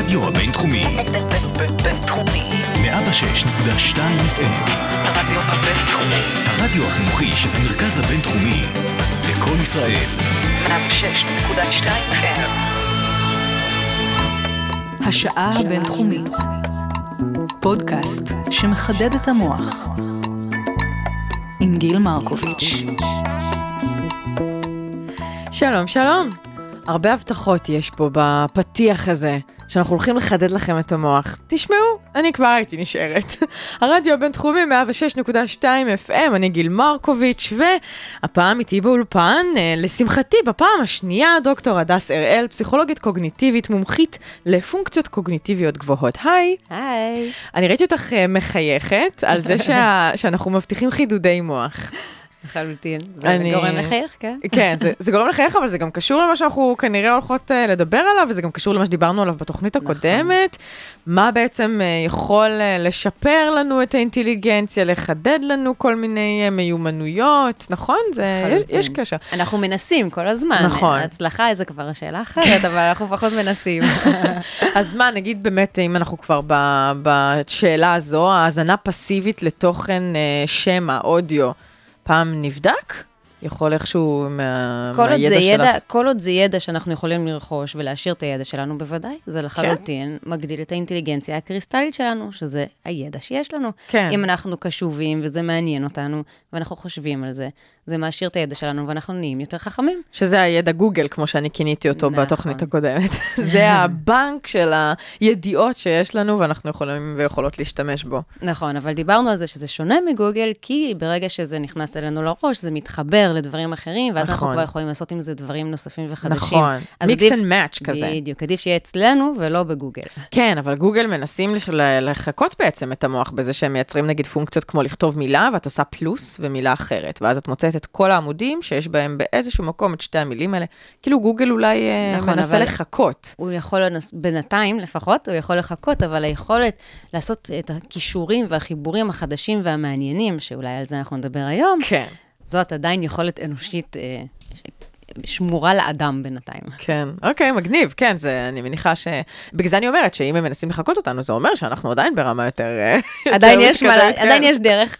הרדיו הבינתחומי, בינתחומי. 106.2 FM, הרדיו הבינתחומי. הרדיו החינוכי של המרכז הבינתחומי, לקום ישראל, 106.2 FM. השעה הבינתחומית. פודקאסט שמחדד את המוח. עם גיל מרקוביץ'. שלום, שלום. הרבה הבטחות יש פה בפתיח הזה, שאנחנו הולכים לחדד לכם את המוח. תשמעו, אני כבר הייתי נשארת. הרדיו הבינתחומי 106.2 FM, אני גיל מרקוביץ', והפעם איתי באולפן, אה, לשמחתי, בפעם השנייה, דוקטור הדס הראל, פסיכולוגית קוגניטיבית, מומחית לפונקציות קוגניטיביות גבוהות. היי. היי. אני ראיתי אותך אה, מחייכת על זה שה... שאנחנו מבטיחים חידודי מוח. לחלוטין. זה אני- גורם לחייך, כן? כן, זה, זה גורם לחייך, אבל זה גם קשור למה שאנחנו כנראה הולכות uh, לדבר עליו, וזה גם קשור למה שדיברנו עליו בתוכנית נכון. הקודמת. מה בעצם uh, יכול uh, לשפר לנו את האינטליגנציה, לחדד לנו כל מיני uh, מיומנויות, נכון? זה, יש, לחלוטין. יש קשר. אנחנו מנסים כל הזמן. נכון. ההצלחה זה כבר שאלה אחרת, אבל אנחנו פחות מנסים. אז מה, נגיד באמת, אם אנחנו כבר בשאלה הזו, האזנה פסיבית לתוכן uh, שמע, אודיו, פעם נבדק? יכול איכשהו מה, כל מהידע שלך? ידע, כל עוד זה ידע שאנחנו יכולים לרכוש ולהשאיר את הידע שלנו, בוודאי. כן? זה לחלוטין מגדיל את האינטליגנציה הקריסטלית שלנו, שזה הידע שיש לנו. כן. אם אנחנו קשובים וזה מעניין אותנו, ואנחנו חושבים על זה, זה מעשיר את הידע שלנו ואנחנו נהיים יותר חכמים. שזה הידע גוגל, כמו שאני כיניתי אותו נכון. בתוכנית הקודמת. זה הבנק של הידיעות שיש לנו, ואנחנו יכולים ויכולות להשתמש בו. נכון, אבל דיברנו על זה שזה שונה מגוגל, כי ברגע שזה נכנס אלינו לראש, זה מתחבר לדברים אחרים, ואז אנחנו נכון. כבר יכולים לעשות עם זה דברים נוספים וחדשים. נכון, עדיף- and match כזה. בדיוק, עדיף שיהיה אצלנו ולא בגוגל. כן, אבל גוגל מנסים לש- ל- לחקות בעצם את המוח בזה שהם מייצרים נגיד פונקציות כמו לכתוב מילה, ואת עושה פלוס ומילה אחרת, ואז את מוצאת את כל העמודים שיש בהם באיזשהו מקום את שתי המילים האלה. כאילו גוגל אולי אה, נכון, מנסה אבל- לחקות. הוא יכול, לנס... בינתיים לפחות, הוא יכול לחכות, אבל היכולת לעשות את הכישורים והחיבורים החדשים והמעניינים, שאולי על זה אנחנו נדבר היום, כן. זאת עדיין יכולת אנושית אה, שמורה לאדם בינתיים. כן, אוקיי, מגניב, כן, זה, אני מניחה ש... בגלל זה אני אומרת שאם הם מנסים לחקות אותנו, זה אומר שאנחנו עדיין ברמה יותר... אה, עדיין יותר יש מה, מתקדמת, עדיין כן. יש דרך.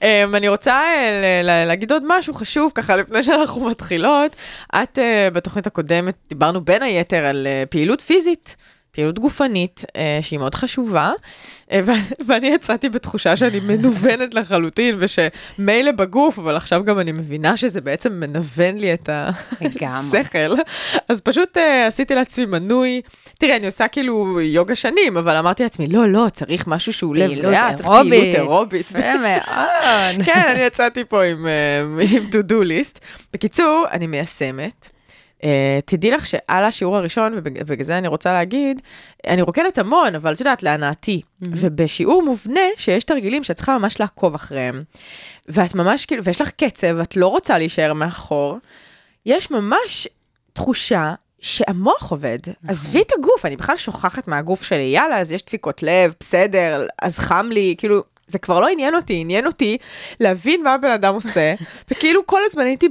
um, אני רוצה אה, להגיד עוד משהו חשוב, ככה לפני שאנחנו מתחילות. את בתוכנית הקודמת דיברנו בין היתר על פעילות פיזית. פעילות גופנית, uh, שהיא מאוד חשובה, ו- ואני יצאתי בתחושה שאני מנוונת לחלוטין, ושמילא בגוף, אבל עכשיו גם אני מבינה שזה בעצם מנוון לי את. השכל. אז פשוט uh, עשיתי לעצמי מנוי. תראה, אני עושה כאילו יוגה שנים, אבל אמרתי לעצמי, לא, לא, צריך משהו שהוא לב ריאה, צריך. פעילות אירובית. כן, אני יצאתי פה עם, אה, עם to-do list. בקיצור, אני מיישמת. Uh, תדעי לך שעל השיעור הראשון, ובגלל זה אני רוצה להגיד, אני רוקדת המון, אבל את יודעת, להנאתי. ובשיעור מובנה, שיש תרגילים שאת צריכה ממש לעקוב אחריהם. ואת ממש כאילו, ויש לך קצב, את לא רוצה להישאר מאחור. יש ממש תחושה שהמוח עובד. עזבי את הגוף, אני בכלל שוכחת מהגוף שלי, יאללה, אז יש דפיקות לב, בסדר, אז חם לי, כאילו, זה כבר לא עניין אותי, עניין אותי להבין מה הבן אדם עושה, וכאילו כל הזמן הייתי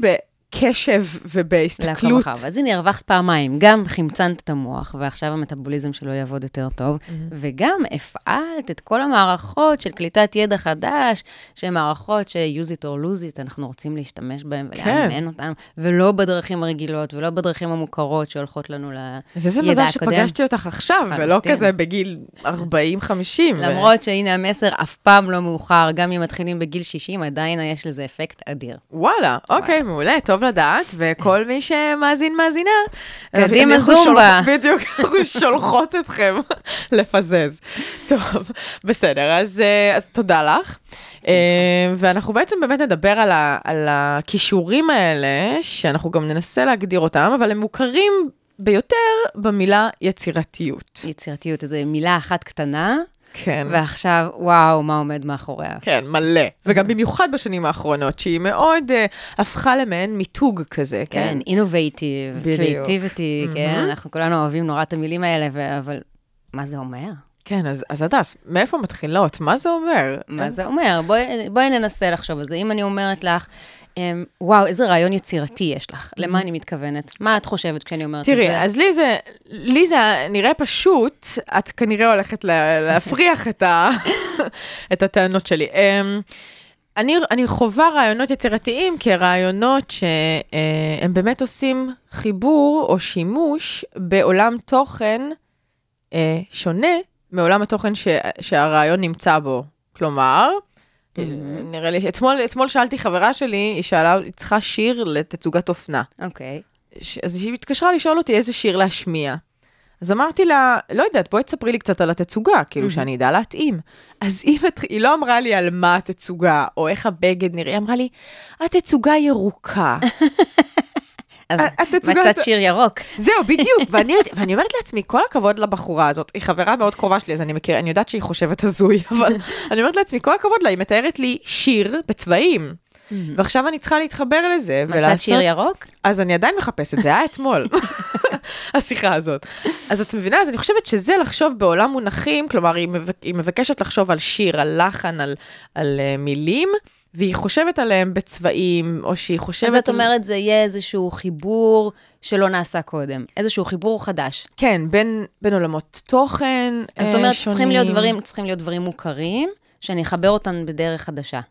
בקשב לעקוב ובהסתכלות. אז הנה, הרווחת פעמיים, גם חמצנת את המוח, ועכשיו המטאבוליזם שלו יעבוד יותר טוב, וגם הפעלת את כל המערכות של קליטת ידע חדש, שהן מערכות ש-use it or lose it, אנחנו רוצים להשתמש בהן כן. ולאמן אותן, ולא בדרכים הרגילות, ולא בדרכים המוכרות שהולכות לנו לידע אז איזה הקודם. מזל שפגשתי אותך עכשיו, ולא לחלוטין. כזה בגיל 40-50. למרות שהנה המסר, אף פעם לא מאוחר, גם אם מתחילים בגיל 60, עדיין יש לזה אפקט אדיר. וואלה, אוקיי, מעולה, טוב לדעת, וכל מי שמאזין, מאזינה. קדימה, זומבה. בדיוק, אנחנו שולחות אתכם לפזז. טוב, בסדר, אז, אה, אז תודה לך. אה, ואנחנו בעצם באמת נדבר על, ה, על הכישורים האלה, שאנחנו גם ננסה להגדיר אותם, אבל הם מוכרים ביותר במילה יצירתיות. יצירתיות, איזו מילה אחת קטנה, כן. ועכשיו, וואו, מה עומד מאחוריה. כן, מלא. וגם במיוחד בשנים האחרונות, שהיא מאוד uh, הפכה למעין מיתוג כזה, כן? כן, אינובייטיב. קריאיטיביטי, כן, מהמם. אנחנו כולנו אוהבים נורא את המילים האלה, ו- אבל מה זה אומר? כן, אז, אז הדס, מאיפה מתחילות? מה זה אומר? מה זה אומר? בואי בואי ננסה לחשוב על זה. אם אני אומרת לך, וואו, איזה רעיון יצירתי יש לך. למה אני מתכוונת? מה את חושבת כשאני אומרת את זה? תראי, אז לי זה, לי זה נראה פשוט, את כנראה הולכת לה, להפריח את, ה, את הטענות שלי. אמ, אני, אני חווה רעיונות יצירתיים כרעיונות שהם באמת עושים חיבור או שימוש בעולם תוכן אה, שונה מעולם התוכן ש, שהרעיון נמצא בו. כלומר, נראה לי, אתמול, אתמול שאלתי חברה שלי, היא שאלה, היא צריכה שיר לתצוגת אופנה. אוקיי. ש- אז היא התקשרה לשאול אותי איזה שיר להשמיע. אז אמרתי לה, לא יודעת, בואי תספרי לי קצת על התצוגה, כאילו שאני אדע להתאים. אז היא, מת... היא לא אמרה לי על מה התצוגה, או איך הבגד נראה, היא אמרה לי, התצוגה ירוקה. אז מצאת שיר ירוק. זהו, בדיוק. ואני, ואני אומרת לעצמי, כל הכבוד לבחורה הזאת, היא חברה מאוד קרובה שלי, אז אני מכירה, אני יודעת שהיא חושבת הזוי, אבל אני אומרת לעצמי, כל הכבוד לה, היא מתארת לי שיר בצבעים. ועכשיו אני צריכה להתחבר לזה, מצאת שיר ירוק? אז אני עדיין מחפשת, זה היה אתמול, השיחה הזאת. אז את מבינה? אז אני חושבת שזה לחשוב בעולם מונחים, כלומר. היא מבקשת לחשוב על שיר, על לחן, על, על uh, מילים, והיא חושבת עליהם בצבעים, או שהיא חושבת... אז את. אומרת, זה יהיה איזשהו חיבור שלא נעשה קודם. איזשהו חיבור חדש. כן, בין, בין עולמות תוכן אז זאת אה, אומרת, שונים. צריכים להיות דברים, צריכים להיות דברים מוכרים, שאני אחבר אותם בדרך חדשה.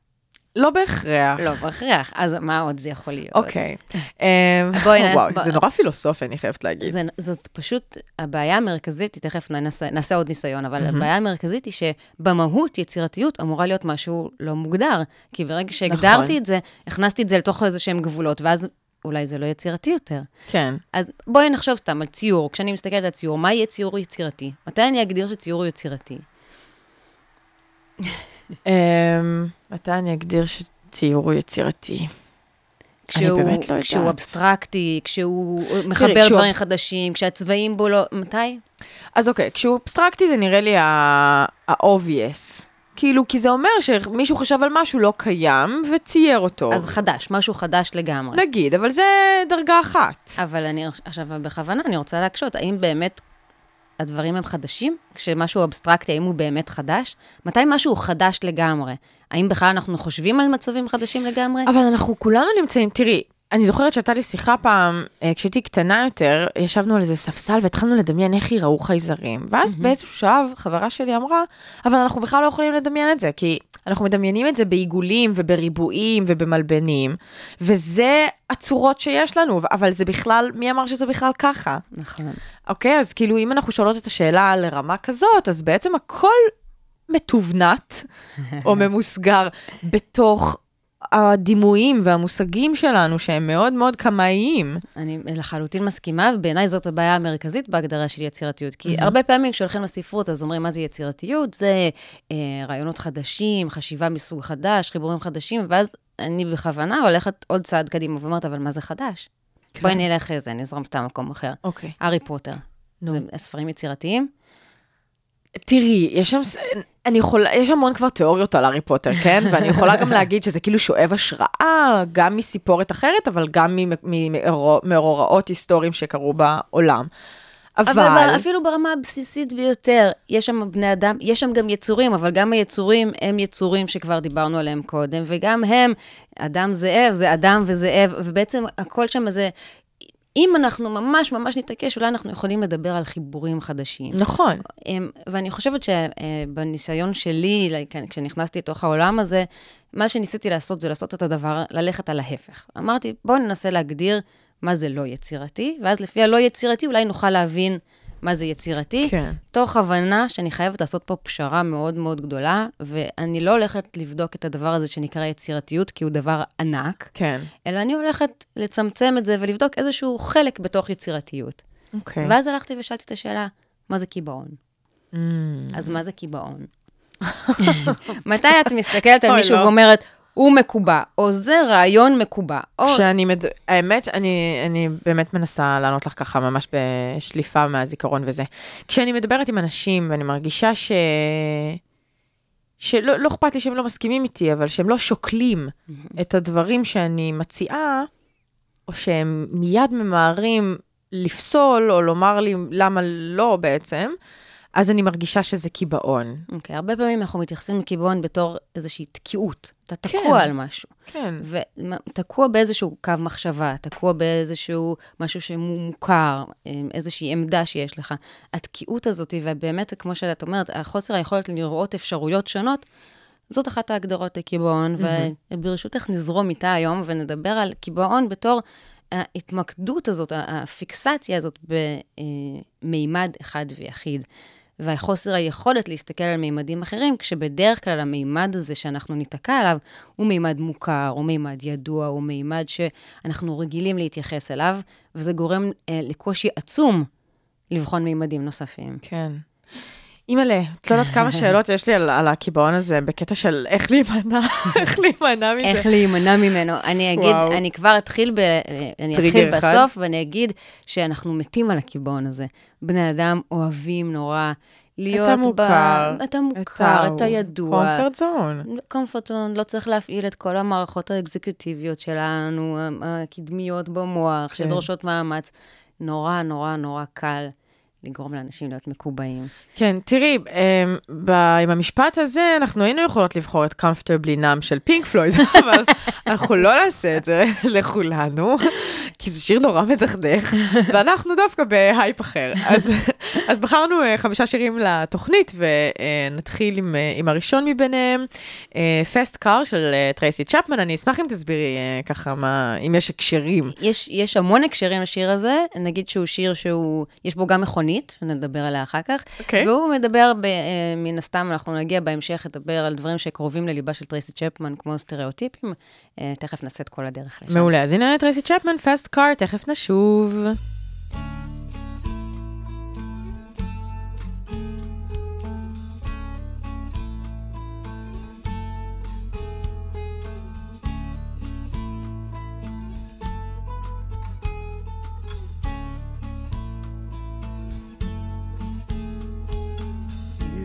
לא בהכרח. לא, בהכרח. אז מה עוד זה יכול להיות? אוקיי. אה, בואי נ- וואו, זה נורא פילוסופי, אני חייבת להגיד. זאת פשוט, הבעיה המרכזית, תכף נעשה עוד ניסיון, אבל הבעיה המרכזית היא שבמהות יצירתיות אמורה להיות משהו לא מוגדר. כי ברגע שהגדרתי נכון. את זה, הכנסתי את זה לתוך איזה שהם גבולות, ואז אולי זה לא יצירתי יותר. כן. אז בואי נחשוב סתם על ציור. כשאני מסתכלת על ציור, מה יהיה ציור יצירתי? מתי אני אגדיר שציור הוא יצירתי? אמ, מתי אני אגדיר שציור הוא יצירתי? כשהוא, באמת לא כשהוא יודעת. אבסטרקטי, כשהוא מחבר כשהוא דברים אבס- חדשים, כשהצבעים בו לא... מתי? אז אוקיי, כשהוא אבסטרקטי זה נראה לי ה-obvious. כאילו, כי זה אומר שמישהו חשב על משהו לא קיים וצייר אותו. אז חדש, משהו חדש לגמרי. נגיד, אבל זה דרגה אחת. אבל אני, עכשיו, בכוונה אני רוצה להקשות, האם באמת הדברים הם חדשים? כשמשהו אבסטרקטי, האם הוא באמת חדש? מתי משהו הוא חדש לגמרי? האם בכלל אנחנו חושבים על מצבים חדשים לגמרי? אבל אנחנו כולנו נמצאים, תראי, אני זוכרת שהייתה לי שיחה פעם, אה, כשהייתי קטנה יותר, ישבנו על איזה ספסל והתחלנו לדמיין איך ייראו חייזרים. ואז באיזשהו שלב, חברה שלי אמרה, אבל אנחנו בכלל לא יכולים לדמיין את זה, כי אנחנו מדמיינים את זה בעיגולים ובריבועים ובמלבנים, וזה הצורות שיש לנו, אבל זה בכלל, מי אמר שזה בכלל ככה? נכון. אוקיי, אז כאילו, אם אנחנו שואלות את השאלה לרמה כזאת, אז בעצם הכל מתובנת או ממוסגר בתוך הדימויים והמושגים שלנו, שהם מאוד מאוד קמאיים. אני לחלוטין מסכימה, ובעיניי זאת הבעיה המרכזית בהגדרה של יצירתיות. כי הרבה פעמים כשהולכים לספרות, אז אומרים, מה זה יצירתיות? זה אה, רעיונות חדשים, חשיבה מסוג חדש, חיבורים חדשים, ואז אני בכוונה הולכת עוד צעד קדימה ואומרת, אבל מה זה חדש? כן. בואי נלך איזה, נזרום סתם מקום אחר. אוקיי. הארי פוטר. נו. זה ספרים יצירתיים? תראי, יש שם, אני יכולה, יש המון כבר תיאוריות על הארי פוטר, כן? ואני יכולה גם להגיד שזה כאילו שואב השראה, גם מסיפורת אחרת, אבל גם ממ- ממאורע- מאורעות היסטוריים שקרו בעולם. אבל... אבל אפילו ברמה הבסיסית ביותר, יש שם בני אדם, יש שם גם יצורים, אבל גם היצורים הם יצורים שכבר דיברנו עליהם קודם, וגם הם, אדם זאב, זה אדם וזאב, ובעצם הכל שם זה, אם אנחנו ממש ממש נתעקש, אולי אנחנו יכולים לדבר על חיבורים חדשים. נכון. אמ, ואני חושבת שבניסיון שלי, like, כשנכנסתי לתוך העולם הזה, מה שניסיתי לעשות זה לעשות את הדבר, ללכת על ההפך. אמרתי, בואו ננסה להגדיר מה זה לא יצירתי, ואז לפי הלא יצירתי אולי נוכל להבין מה זה יצירתי, כן. תוך הבנה שאני חייבת לעשות פה פשרה מאוד מאוד גדולה, ואני לא הולכת לבדוק את הדבר הזה שנקרא יצירתיות, כי הוא דבר ענק, כן. אלא אני הולכת לצמצם את זה ולבדוק איזשהו חלק בתוך יצירתיות. אוקיי. ואז הלכתי ושאלתי את השאלה, מה זה קיבעון? Mm. אז מה זה קיבעון? מתי את מסתכלת על מישהו לא. ואומרת, הוא מקובע, או זה רעיון מקובע, או... כשאני, מד... האמת, אני, אני באמת מנסה לענות לך ככה ממש בשליפה מהזיכרון וזה. כשאני מדברת עם אנשים ואני מרגישה ש... שלא לא אכפת לי שהם לא מסכימים איתי, אבל שהם לא שוקלים את הדברים שאני מציעה, או שהם מיד ממהרים לפסול או לומר לי למה לא בעצם, אז אני מרגישה שזה קיבעון. אוקיי, הרבה פעמים אנחנו מתייחסים לקיבעון בתור איזושהי תקיעות. אתה תקוע כן. על משהו. כן. ותקוע באיזשהו קו מחשבה, תקוע באיזשהו משהו שמוכר, איזושהי עמדה שיש לך. התקיעות הזאת, ובאמת, כמו שאת אומרת, החוסר היכולת לראות אפשרויות שונות, זאת אחת ההגדרות לקיבעון, וברשותך נזרום איתה היום ונדבר על קיבעון בתור ההתמקדות הזאת, הפיקסציה הזאת במימד אחד ויחיד. והחוסר היכולת להסתכל על מימדים אחרים, כשבדרך כלל המימד הזה שאנחנו ניתקע עליו, הוא מימד מוכר, הוא מימד ידוע, הוא מימד שאנחנו רגילים להתייחס אליו, וזה גורם אה, לקושי עצום לבחון מימדים נוספים. כן. אימא'לה, את לא יודעת כמה שאלות יש לי על, על הקיבעון הזה, בקטע של איך להימנע, איך להימנע מזה. איך להימנע ממנו. אני אגיד, וואו. אני כבר אתחיל, ב, אני אתחיל אחד. בסוף, ואני אגיד שאנחנו מתים על הקיבעון הזה. בני אדם אוהבים נורא להיות המוכר, ב... את המוכר, את, הידוע. קומפרט זון. קומפורט זון, לא צריך להפעיל את כל המערכות האקזקיוטיביות שלנו, הקדמיות במוח, כן. שדורשות מאמץ. נורא, נורא, נורא קל לגרום לאנשים להיות מקובעים. כן, תראי, אמ, ב- עם המשפט הזה, אנחנו היינו יכולות לבחור את comfortably numb של פינק פלויד, אבל אנחנו לא נעשה את זה לכולנו, כי זה שיר נורא מדכדך, ואנחנו דווקא בהייפ אחר. אז, אז בחרנו אה, חמישה שירים לתוכנית, ונתחיל עם, אה, עם הראשון מביניהם, Fast Car של אה, טרייסי צ'פמן. אני אשמח אם תסבירי אה, ככה מה, אם יש הקשרים. יש, יש המון הקשרים לשיר הזה, נגיד שהוא שיר שהוא, יש בו גם מכונית, שנדבר עליה אחר כך, אוקיי. והוא מדבר, ב, אה, מן הסתם, אנחנו נגיע בהמשך לדבר על דברים שקרובים לליבה של טרייסי צ'פמן, כמו סטריאוטיפים, אה, תכף נעשה את כל הדרך לשם. מעולה, אז הנה טרייסי צ'פמן, פסט קאר, תכף נשוב.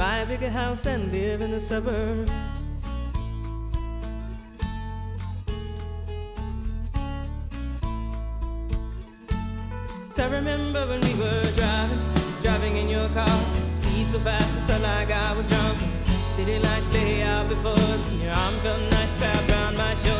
buy a bigger house and live in the suburbs. I remember when we were driving, driving in your car. Speed so fast, it felt like I was drunk. City lights lay out before us, and your arm felt nice wrapped around my shoulder,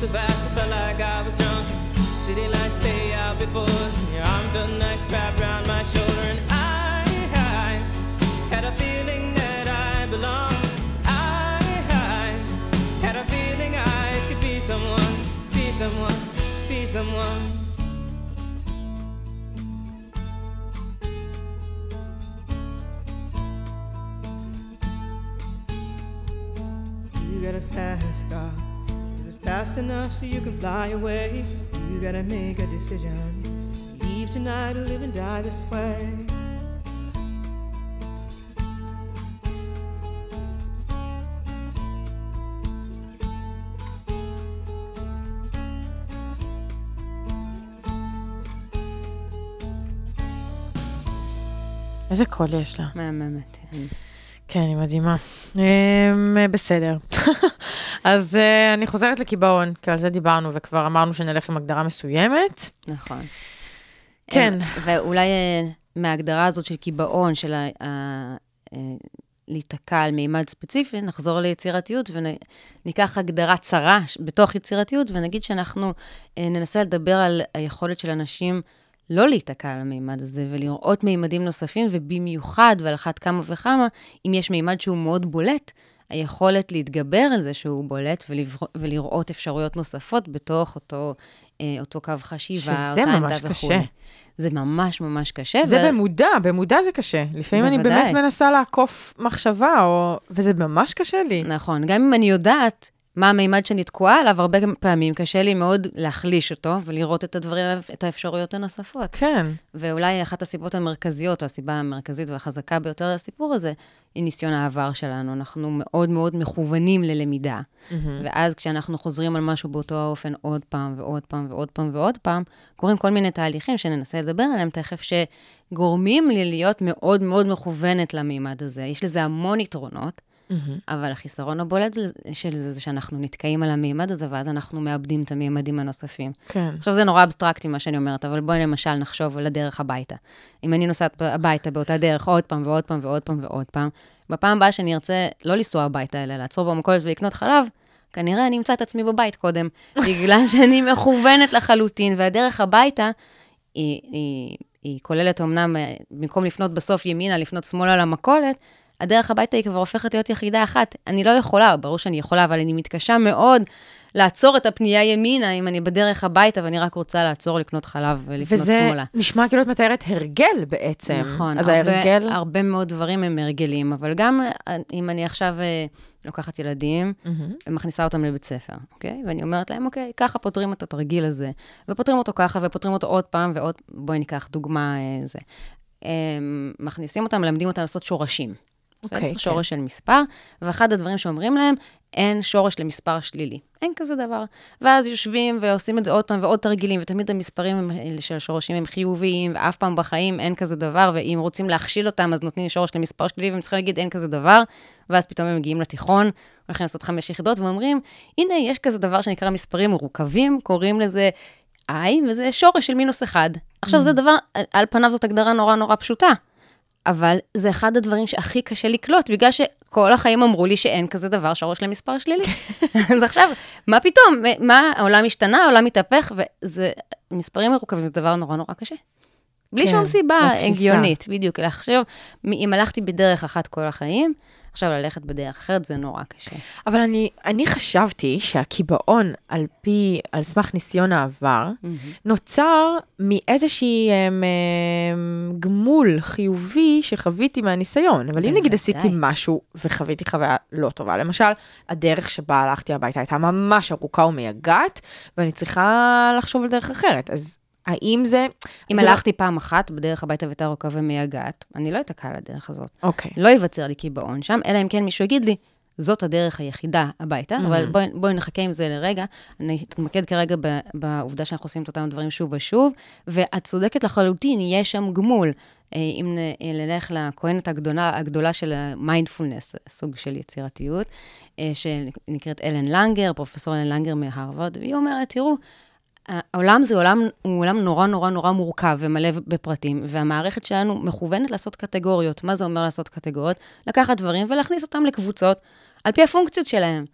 So fast, I felt like I was drunk. City lights lay out before us, and your arm felt nice wrapped around my shoulder. And I, I had a feeling that I belonged. I, I had a feeling I could be someone, be someone, be someone. You got a fast car. Is it fast enough so you can fly away? You gotta make a decision. Leave tonight or live and die this way. איזה קול יש לה. מהממת. כן, היא מדהימה. אמ, בסדר. אז אה, אני חוזרת לקיבעון, כי על זה דיברנו, וכבר אמרנו שנלך עם הגדרה מסוימת. נכון. כן. אה, ואולי אה, מההגדרה הזאת של קיבעון, של ה- אה, להיתקע על מימד ספציפי, נחזור ליצירתיות וניקח הגדרה צרה בתוך יצירתיות, ונגיד שאנחנו אה, ננסה לדבר על היכולת של אנשים לא להיתקע על המימד הזה ולראות מימדים נוספים, ובמיוחד, ועל אחת כמה וכמה, אם יש מימד שהוא מאוד בולט, היכולת להתגבר על זה שהוא בולט ולבר- ולראות אפשרויות נוספות בתוך אותו, אה, אותו קו חשיבה, שזה אותה ממש עמדה קשה. וכולי. זה ממש ממש קשה. זה ו- במודע, במודע זה קשה. לפעמים אני באמת בוודאי. מנסה לעקוף מחשבה, או... וזה ממש קשה לי. נכון, גם אם אני יודעת מה המימד שאני תקועה עליו, הרבה פעמים קשה לי מאוד להחליש אותו ולראות את הדברים, את האפשרויות הנוספות. כן. ואולי אחת הסיבות המרכזיות, או הסיבה המרכזית והחזקה ביותר לסיפור הזה, היא ניסיון העבר שלנו. אנחנו מאוד מאוד מכוונים ללמידה. ואז כשאנחנו חוזרים על משהו באותו האופן עוד פעם ועוד פעם ועוד פעם ועוד פעם, קורים כל מיני תהליכים שננסה לדבר עליהם תכף, שגורמים לי להיות מאוד מאוד מכוונת למימד הזה. יש לזה המון יתרונות, אבל החיסרון הבולט של זה, זה שאנחנו נתקעים על המימד הזה, ואז אנחנו מאבדים את המימדים הנוספים. כן. עכשיו, זה נורא אבסטרקטי מה שאני אומרת, אבל בואי למשל נחשוב על הדרך הביתה. אם אני נוסעת הביתה באותה דרך עוד פעם ועוד פעם ועוד פעם ועוד פעם, בפעם הבאה שאני ארצה לא לנסוע הביתה, אלא לעצור במכולת ולקנות חלב, כנראה אני אמצא את עצמי בבית קודם, בגלל שאני מכוונת לחלוטין, והדרך הביתה היא, היא, היא כוללת אמנם, אה, במקום לפנות בסוף ימינה, לפנות שמאלה למכולת, הדרך הביתה היא כבר הופכת להיות יחידה אחת. אני לא יכולה, ברור שאני יכולה, אבל אני מתקשה מאוד לעצור את הפנייה ימינה אם אני בדרך הביתה ואני רק רוצה לעצור לקנות חלב ולפנות וזה שמאלה. נשמע כאילו את מתארת הרגל בעצם. נכון, אז הרבה, ההרגל... הרבה מאוד דברים הם הרגלים, אבל גם אה, אם אני עכשיו אה, לוקחת ילדים מהמם. ומכניסה אותם לבית ספר, אוקיי? ואני אומרת להם, אוקיי, ככה פותרים את התרגיל הזה, ופותרים אותו ככה, ופותרים אותו עוד פעם ועוד, בואי ניקח דוגמה, אה, זה. מכניסים אותם, מלמדים אותם לעשות שורשים. בסדר? אוקיי, כן. שורש של מספר, ואחד הדברים שאומרים להם, אין שורש למספר שלילי. אין כזה דבר. ואז יושבים ועושים את זה עוד פעם ועוד תרגילים, ותמיד המספרים הם- של השורשים הם חיוביים, ואף פעם בחיים אין כזה דבר, ואם רוצים להכשיל אותם, אז נותנים שורש למספר שלילי, והם צריכים להגיד אין כזה דבר, ואז פתאום הם מגיעים לתיכון, הולכים לעשות חמש יחידות, ואומרים, הנה, יש כזה דבר שנקרא מספרים מרוכבים, קוראים לזה i, וזה שורש של מינוס אחד. עכשיו, זה דבר, על פניו זאת הגדרה נורא נורא פשוטה. אבל זה אחד הדברים שהכי קשה לקלוט, בגלל שכל החיים אמרו לי שאין כזה דבר שורש למספר שלילי. אז עכשיו, מה פתאום? מה, העולם השתנה, העולם מתהפך, וזה, מספרים מרוכבים זה דבר נורא נורא קשה. בלי כן, שום סיבה לתפיסה. הגיונית, בדיוק. עכשיו, אם הלכתי בדרך אחת כל החיים, עכשיו ללכת בדרך אחרת זה נורא קשה. אבל אני, אני חשבתי שהקיבעון על פי, על סמך ניסיון העבר, נוצר מאיזושהי אמ, אמ, גמול חיובי שחוויתי מהניסיון. אבל אם נגיד. עשיתי משהו וחוויתי חוויה לא טובה, למשל, הדרך שבה הלכתי הביתה הייתה ממש ארוכה ומייגעת, ואני צריכה לחשוב על דרך אחרת. אז האם זה... אם זה לא- הלכתי פעם אחת בדרך הביתה והייתה ארוכה ומייגעת, אני לא אתקע על הדרך הזאת. אוקיי. לא ייווצר לי קיבעון שם, אלא אם כן מישהו יגיד לי, זאת הדרך היחידה הביתה, אבל בואי, בואי נחכה עם זה לרגע. אני אתמקד כרגע ב, בעובדה שאנחנו עושים את אותם דברים שוב ושוב, ואת צודקת לחלוטין, יש שם גמול. אה, אם אה, נלך לכהנת הגדולה, הגדולה של המיינדפולנס, סוג של יצירתיות, אה, שנקראת אלן לנגר, פרופסור אלן לנגר מהרווארד, והיא אומרת, תראו, העולם זה עולם, הוא עולם נורא נורא נורא מורכב ומלא בפרטים, והמערכת שלנו מכוונת לעשות קטגוריות. מה זה אומר לעשות קטגוריות? לקחת דברים ולהכניס אותם לקבוצות על פי הפונקציות שלהם.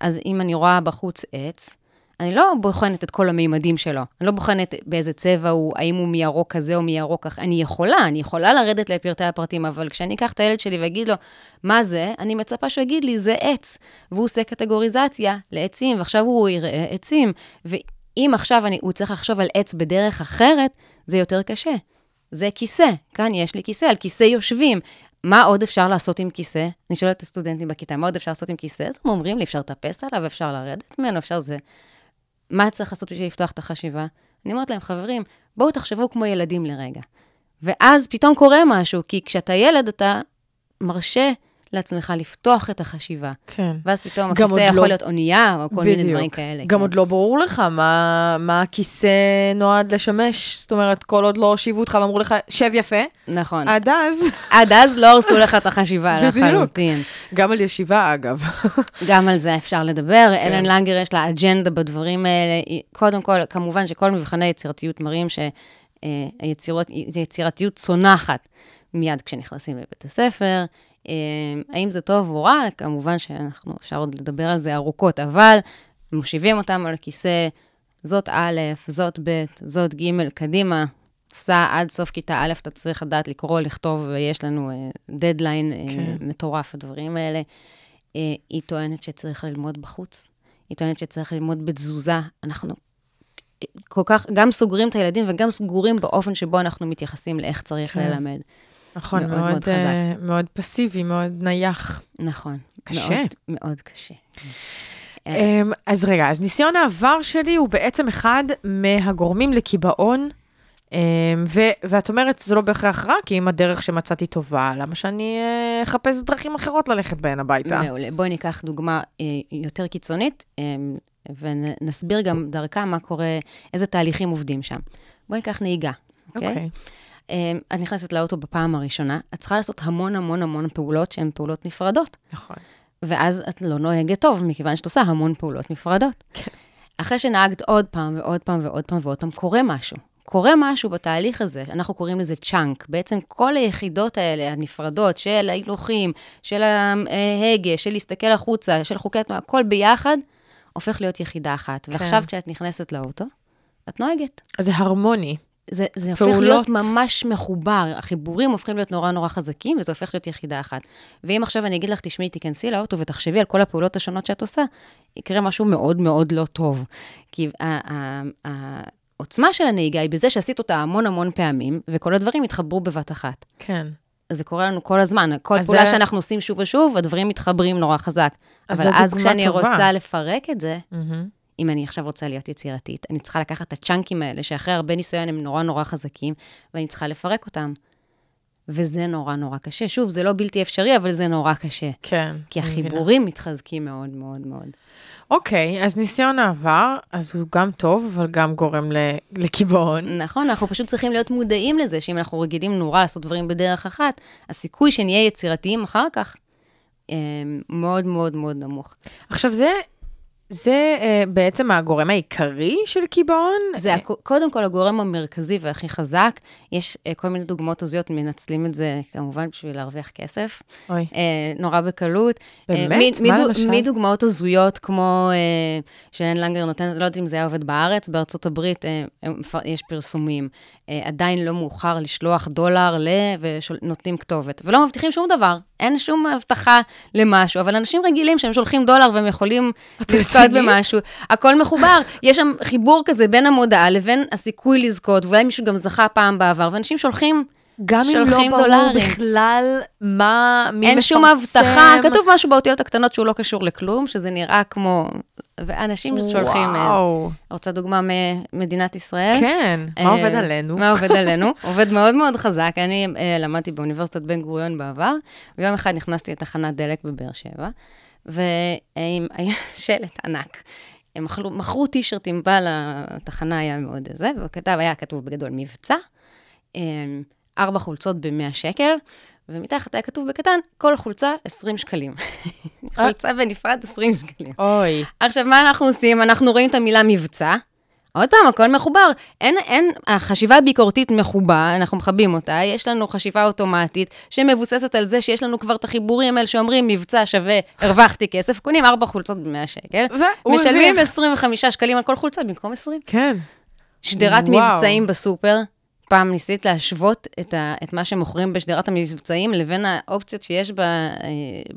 אז אם אני רואה בחוץ עץ, אני לא בוחנת את כל המימדים שלו. אני לא בוחנת באיזה צבע הוא, האם הוא מירוק כזה או מירוק אחר. אני יכולה, אני יכולה לרדת לפרטי הפרטים, אבל כשאני אקח את הילד שלי ואגיד לו, מה זה? אני מצפה שהוא יגיד לי, זה עץ. והוא עושה קטגוריזציה לעצים, ועכשיו הוא יראה עצים. ואם עכשיו אני, הוא צריך לחשוב על עץ בדרך אחרת, זה יותר קשה. זה כיסא, כאן יש לי כיסא, על כיסא יושבים. מה עוד אפשר לעשות עם כיסא? אני שואלת את הסטודנטים בכיתה, מה עוד אפשר לעשות עם כיסא? אז הם אומרים לי, אפשר לטפס עליו, אפשר לרדת ממנו, אפשר זה. מה צריך לעשות בשביל לפתוח את החשיבה? אני אומרת להם, חברים, בואו תחשבו כמו ילדים לרגע. ואז פתאום קורה משהו, כי כשאתה ילד, אתה מרשה לעצמך לפתוח את החשיבה. כן. ואז פתאום הכיסא יכול לא- להיות אונייה, או כל מיני בדיוק. דברים כאלה. גם כן. עוד לא ברור לך מה, מה הכיסא נועד לשמש, זאת אומרת, כל עוד לא הושיבו אותך ואמרו לך, שב יפה, נכון. עד אז, עד אז לא הרסו לך את החשיבה. לחלוטין. גם על ישיבה אגב. גם על זה אפשר לדבר. כן. אלן לנגר יש לה אג'נדה בדברים האלה. קודם כל, כמובן שכל מבחני יצירתיות מראים שהיצירתיות צונחת מיד כשנכנסים לבית הספר. אה, האם זה טוב או רע? כמובן שאנחנו, אפשר עוד לדבר על זה ארוכות, אבל מושיבים אותם על הכיסא, זאת א', זאת ב', זאת ג', קדימה. סע עד סוף כיתה א', אתה צריך לדעת לקרוא, לכתוב, ויש לנו דדליין כן. מטורף, הדברים האלה. אה, היא טוענת שצריך ללמוד בחוץ. היא טוענת שצריך ללמוד בתזוזה. אנחנו כל כך, גם סוגרים את הילדים וגם סגורים באופן שבו אנחנו מתייחסים לאיך צריך כן. ללמד. נכון, מאוד מאוד, מאוד אה, מאוד פסיבי, מאוד נייח. נכון. קשה. מאוד, מאוד קשה. אמ, אז רגע, אז ניסיון העבר שלי הוא בעצם אחד מהגורמים לקיבעון, אמ, ו- ואת אומרת, זה לא בהכרח רע, כי אם הדרך שמצאתי טובה, למה שאני אה, אחפש דרכים אחרות ללכת בהן הביתה? מעולה. בואי ניקח דוגמה אה, יותר קיצונית, אה, ונסביר גם דרכה מה קורה, איזה תהליכים עובדים שם. בואי ניקח נהיגה, אוקיי? אוקיי. אה, את נכנסת לאוטו בפעם הראשונה, את צריכה לעשות המון המון המון פעולות שהן פעולות נפרדות. נכון. ואז את לא נוהגת טוב, מכיוון שאת עושה המון פעולות נפרדות. אחרי שנהגת עוד פעם ועוד פעם ועוד פעם ועוד פעם, קורה משהו. קורה משהו בתהליך הזה, אנחנו קוראים לזה צ'אנק. בעצם כל היחידות האלה, הנפרדות, של ההילוכים, של ההגה, של להסתכל החוצה, של חוקי התנועה, הכל ביחד, הופך להיות יחידה אחת. ועכשיו כשאת נכנסת לאוטו, את נוהגת. זה הרמוני. זה, זה הופך פעולות. להיות ממש מחובר, החיבורים הופכים להיות נורא נורא חזקים, וזה הופך להיות יחידה אחת. ואם עכשיו אני אגיד לך, תשמעי, תיכנסי לאוטו ותחשבי על כל הפעולות השונות שאת עושה, יקרה משהו מאוד מאוד לא טוב. כי העוצמה של הנהיגה היא בזה שעשית אותה המון המון פעמים, וכל הדברים יתחברו בבת אחת. כן. זה קורה לנו כל הזמן, כל פעולה זה- שאנחנו עושים שוב ושוב, הדברים מתחברים נורא חזק. אז אבל אז כשאני טובה. רוצה לפרק את זה, מהמם. אם אני עכשיו רוצה להיות יצירתית. אני צריכה לקחת את הצ'אנקים האלה, שאחרי הרבה ניסיון הם נורא נורא חזקים, ואני צריכה לפרק אותם. וזה נורא נורא קשה. שוב, זה לא בלתי אפשרי, אבל זה נורא קשה. כן. כי אני מבינה. החיבורים מתחזקים מאוד מאוד מאוד. אוקיי, אז ניסיון העבר, אז הוא גם טוב, אבל גם גורם לקיבעון. נכון, אנחנו פשוט צריכים להיות מודעים לזה, שאם אנחנו רגילים נורא לעשות דברים בדרך אחת, הסיכוי שנהיה יצירתיים אחר כך אה, מאוד מאוד מאוד נמוך. עכשיו, זה, זה אה, בעצם הגורם העיקרי של קיבעון? זה הכ- קודם כל הגורם המרכזי והכי חזק. יש אה, כל מיני דוגמאות הזויות, מנצלים את זה כמובן בשביל להרוויח כסף. אוי. אה, נורא בקלות. באמת? אה, מ- מה למשל? מדוגמאות הזויות, כמו אה, שאין לנגר נותן, לא יודעת אם זה היה עובד בארץ, בארצות הברית אה, מפ- יש פרסומים. אה, עדיין לא מאוחר לשלוח דולר ל... ונותנים כתובת. ולא מבטיחים שום דבר. אין שום הבטחה למשהו, אבל אנשים רגילים שהם שולחים דולר והם יכולים לזכות? במשהו, הכל מחובר. יש שם חיבור כזה בין המודעה לבין הסיכוי לזכות, ואולי מישהו גם זכה פעם בעבר, ואנשים שולחים, גם אם לא ברור דולרים. בכלל מה, מי אין שום מפרסם. הבטחה, כתוב משהו באותיות הקטנות שהוא לא קשור לכלום, שזה נראה כמו... ואנשים שולחים, אה, וואו, רוצה דוגמה ממדינת ישראל? כן, מה אה, עובד עלינו? מה עובד עלינו? עובד מאוד מאוד חזק. אני אה, למדתי באוניברסיטת בן גוריון בעבר, ויום אחד נכנסתי לתחנת דלק בבאר שבע, והיה שלט ענק. הם מכרו, מכרו טישרטים, בעל התחנה היה מאוד זה, וכתב, היה כתוב בגדול מבצע, אה, ארבע חולצות ב-100 שקל, ומתחת היה כתוב בקטן, כל חולצה 20 שקלים. חולצה בנפרד 20 שקלים. אוי, עכשיו, מה אנחנו עושים? אנחנו רואים את המילה מבצע. עוד פעם, הכל מחובר. אין, אין, החשיבה הביקורתית מחובה, אנחנו מכבים אותה, יש לנו חשיבה אוטומטית שמבוססת על זה שיש לנו כבר את החיבורים האלה שאומרים מבצע שווה, הרווחתי כסף, קונים ארבע חולצות ב-100 שקל, משלמים הרוויח. 25 שקלים על כל חולצה במקום 20. כן. שדרת. מבצעים בסופר, פעם ניסית להשוות את, ה, את מה שמוכרים בשדרת המבצעים לבין האופציות שיש ב, אה,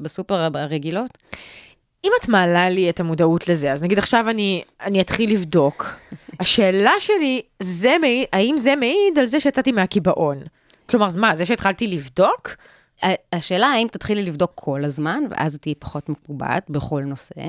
בסופר הרגילות? אם את מעלה לי את המודעות לזה, אז נגיד עכשיו אני, אני אתחיל לבדוק. השאלה שלי, זה מעיד, האם זה מעיד על זה שיצאתי מהקיבעון? כלומר, אז מה, זה שהתחלתי לבדוק? השאלה האם תתחילי לבדוק כל הזמן, ואז תהיי פחות מקובעת בכל נושא.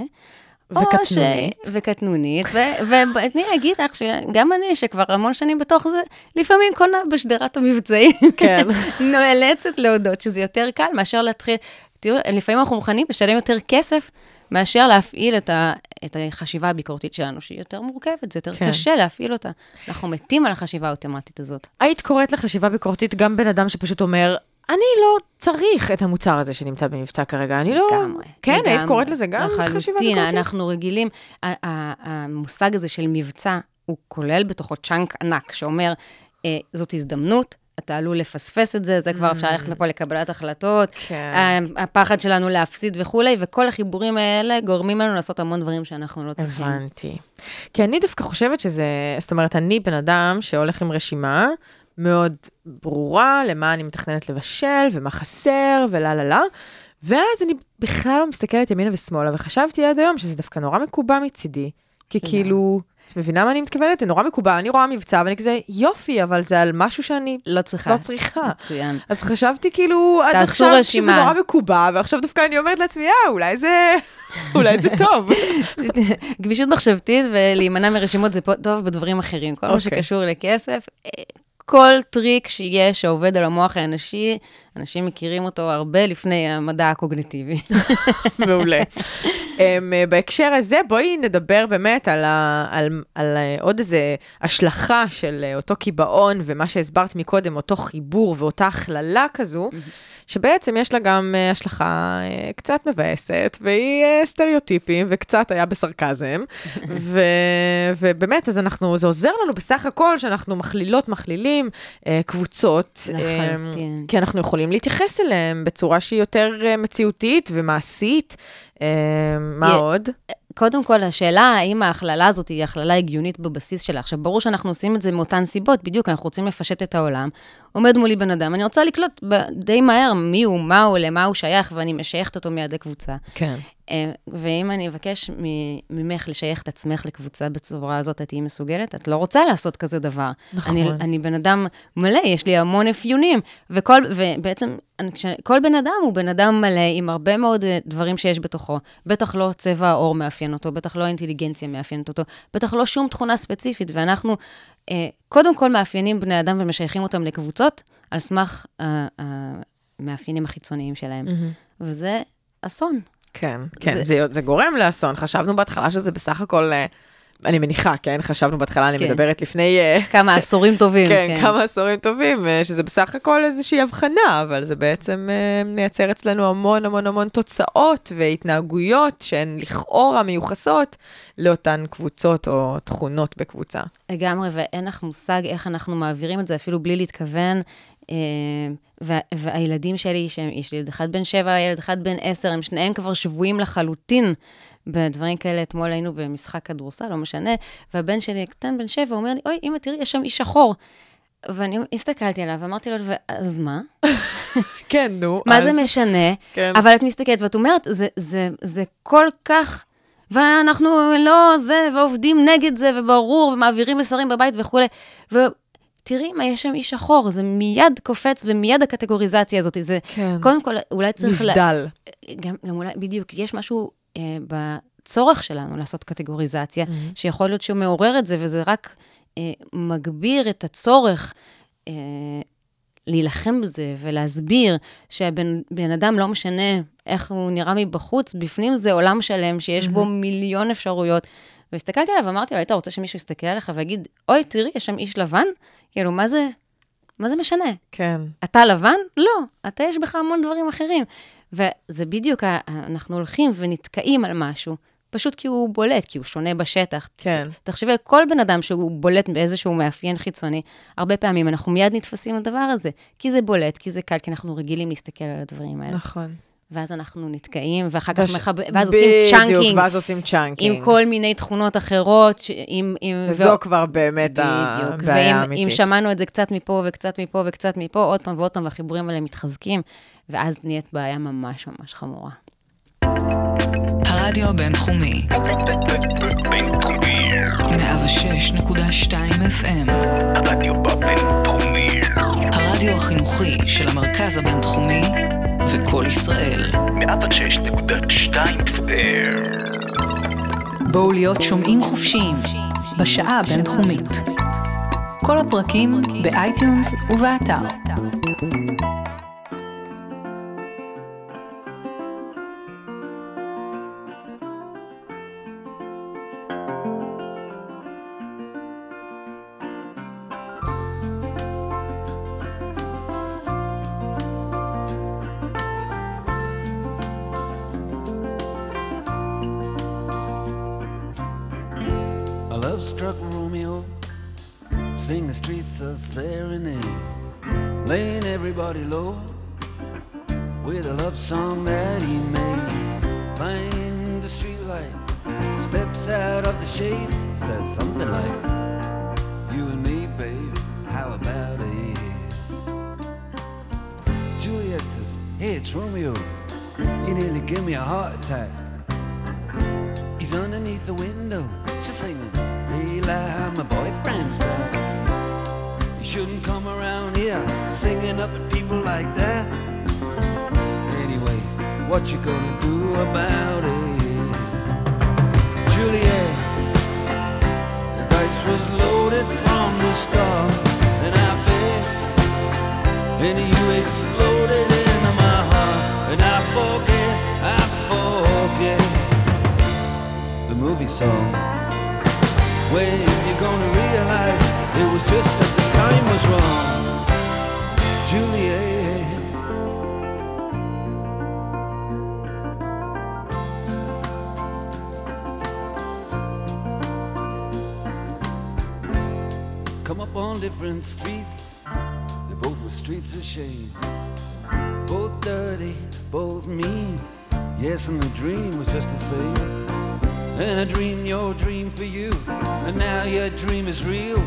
וקטנונית. ש... וקטנונית. ו- ותני להגיד לך שגם אני, שכבר המון שנים בתוך זה, לפעמים קונה בשדרת המבצעים. כן. נאלצת להודות שזה יותר קל מאשר להתחיל... תראו, לפעמים אנחנו מוכנים לשלם יותר כסף מאשר להפעיל את, ה, את החשיבה הביקורתית שלנו, שהיא יותר מורכבת, זה יותר כן. קשה להפעיל אותה. אנחנו מתים על החשיבה האוטומטית הזאת. היית קוראת לחשיבה ביקורתית גם בן אדם שפשוט אומר, אני לא צריך את המוצר הזה שנמצא במבצע כרגע, אני לא... לגמרי. כן, היית. קוראת לזה גם חשיבה לחלוטין, ביקורתית? אנחנו רגילים, המושג הזה של מבצע, הוא כולל בתוכו צ'אנק ענק, שאומר, אה, זאת הזדמנות, אתה עלול לפספס את זה, זה כבר אפשר ללכת מפה לקבלת החלטות, Mm. כן. הפחד שלנו להפסיד וכולי, וכל החיבורים האלה גורמים לנו לעשות המון דברים שאנחנו לא צריכים. הבנתי. כי אני דווקא חושבת שזה, זאת אומרת, אני בן אדם שהולך עם רשימה מאוד ברורה למה אני מתכננת לבשל ומה חסר ולה לה לה, ואז אני בכלל לא מסתכלת ימינה ושמאלה, וחשבתי עד היום שזה דווקא נורא מקובע מצידי. כי. כאילו, את מבינה מה אני מתכוונת? זה נורא מקובע, אני רואה מבצע ואני כזה, יופי, אבל זה על משהו שאני לא צריכה. לא צריכה. מצוין. אז חשבתי כאילו, עד עכשיו רשימה. שזה נורא מקובע, ועכשיו דווקא אני אומרת לעצמי, אה, אולי זה, אולי זה טוב. גמישות מחשבתית ולהימנע מרשימות זה טוב בדברים אחרים. כל מה אוקיי. שקשור לכסף, אה, כל טריק שיש שעובד על המוח האנושי, אנשים מכירים אותו הרבה לפני המדע הקוגניטיבי. מעולה. Um, בהקשר הזה, בואי נדבר באמת על, ה, על, על אה, עוד איזה השלכה של אה, אותו קיבעון, ומה שהסברת מקודם, אותו חיבור ואותה הכללה כזו, שבעצם יש לה גם השלכה קצת מבאסת, והיא סטריאוטיפים, וקצת היה בסרקזם. ו, ובאמת, אז אנחנו, זה עוזר לנו בסך הכל שאנחנו מכלילות, מכלילים קבוצות. אה, לחלוטין. כי אנחנו יכולים להתייחס אליהם בצורה שהיא יותר אה, מציאותית ומעשית. אה, מה עוד? קודם כל, השאלה האם ההכללה הזאת היא הכללה הגיונית בבסיס שלה. עכשיו, ברור שאנחנו עושים את זה מאותן סיבות, בדיוק, אנחנו רוצים לפשט את העולם. עומד מולי בן אדם, אני רוצה לקלוט ב- די מהר מי הוא, מה הוא, למה הוא שייך, ואני משייכת אותו מידי קבוצה. כן. אה, ואם אני אבקש ממך לשייך את עצמך לקבוצה בצורה הזאת, את תהיי מסוגלת? את לא רוצה לעשות כזה דבר. נכון. אני, אני בן אדם מלא, יש לי המון אפיונים, וכל, ובעצם, אני, כל בן אדם הוא בן אדם מלא עם הרבה מאוד אה, דברים שיש בתוכו. בטח לא צבע העור מאפיין אותו, בטח לא אינטליגנציה מאפיינת אותו, בטח לא שום תכונה ספציפית, ואנחנו אה, קודם כל מאפיינים בני אדם ומשייכים אותם לקבוצות על סמך אה, המאפיינים החיצוניים שלהם. וזה אסון. כן, כן, זה- זה, זה גורם לאסון. חשבנו בהתחלה שזה בסך הכל, אה, אני מניחה, כן? חשבנו בהתחלה, אני כן. מדברת לפני... אה, כמה עשורים טובים. כן, כמה עשורים טובים, אה, שזה בסך הכל איזושהי הבחנה, אבל זה בעצם מייצר אצלנו המון המון המון תוצאות והתנהגויות שהן לכאורה מיוחסות לאותן קבוצות או תכונות בקבוצה. לגמרי, ואין לך מושג איך אנחנו מעבירים את זה, אפילו בלי להתכוון. וה- והילדים שלי, יש לי ילד אחד בן שבע, ילד אחד בן עשר, הם שניהם כבר שבויים לחלוטין בדברים כאלה. אתמול היינו במשחק כדורסל, לא משנה, והבן שלי הקטן בן שבע אומר לי, אוי, אמא, תראי, יש שם איש שחור. ואני הסתכלתי עליו ואמרתי לו, אז מה? כן, נו. מה אז- זה משנה? כן. אבל את מסתכלת ואת אומרת, זה, זה, זה כל כך... ואנחנו לא זה, ועובדים נגד זה, וברור, ומעבירים מסרים בבית וכולי. ותראי מה, יש שם איש שחור, זה מיד קופץ, ומיד הקטגוריזציה הזאת. זה, כן. קודם כל, אולי צריך... לה- נבדל. גם, גם אולי, בדיוק, יש משהו אה, בצורך שלנו לעשות קטגוריזציה, Mm-hmm. שיכול להיות שהוא מעורר את זה, וזה רק אה, מגביר את הצורך אה, להילחם בזה ולהסביר שהבן בן אדם, לא משנה איך הוא נראה מבחוץ, בפנים זה עולם שלם שיש בו מיליון אפשרויות. והסתכלתי עליו ואמרתי לו, היית רוצה שמישהו יסתכל עליך ויגיד, אוי, תראי, יש שם איש לבן? כאילו, מה זה, מה זה משנה? כן. אתה לבן? לא, אתה יש בך המון דברים אחרים. וזה בדיוק, אנחנו הולכים ונתקעים על משהו, פשוט כי הוא בולט, כי הוא שונה בשטח. כן. תחשבי על כל בן אדם שהוא בולט באיזשהו מאפיין חיצוני, הרבה פעמים אנחנו מיד נתפסים לדבר הזה, כי זה בולט, כי זה קל, כי אנחנו רגילים להסתכל על הדברים האלה. נכון. ואז אנחנו נתקעים, ואחר כך וש- מחב... ואז עושים בדיוק, chunking, ואז עושים chunking. עם כל מיני תכונות אחרות, ש... עם... עם... וזו כבר באמת בדיוק. הבעיה ואם האמיתית. אם שמענו את זה קצת מפה וקצת מפה וקצת מפה, עוד פעם ועוד פעם, והחיבורים האלה מתחזקים, ואז נהיית בעיה ממש ממש חמורה. הרדיו הבינתחומי, בינתחומי. 106.2 FM, הרדיו בבינתחומי. הרדיו החינוכי של המרכז הבינתחומי וקול ישראל. 106.2 FM. בואו להיות שומעים חופשיים בשעה הבינתחומית. כל הפרקים ב iTunes ובאתר. Streets a serenade, laying everybody low with a love song that he made. Find the streetlight, steps out of the shade, says something like, You and me, babe, how about it? Juliet says, Hey, it's Romeo. You nearly give me a heart attack. He's underneath the window. She's singing, Eli, my boyfriend's back. You shouldn't come around here singing up at people like that. Anyway, what you gonna do about it? Juliet, the dice was loaded from the start. And I bet, and you exploded into my heart. And I forget, I forget the movie song. When you're gonna realize it was just the time was wrong. Juliet. Come up on different streets, they both were streets of shame. Both dirty, both mean. Yes, and the dream was just the same. And I dreamed your dream for you, and now your dream is real.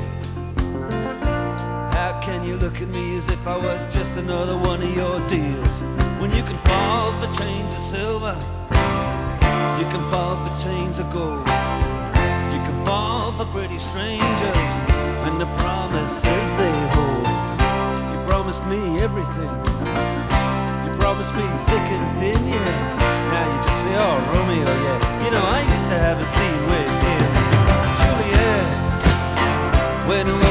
You look at me as if I was just another one of your deals? When you can fall for chains of silver, you can fall for chains of gold. You can fall for pretty strangers, and the promises they hold. You promised me everything. You promised me thick and thin, yeah. Now you just say, oh, Romeo, yeah. You know, I used to have a scene with him. Juliet, when we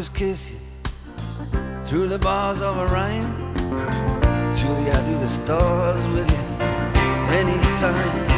Is kiss you through the bars of a rhyme. Julie, I do the stars with you anytime.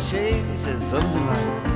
Shade, he says something like,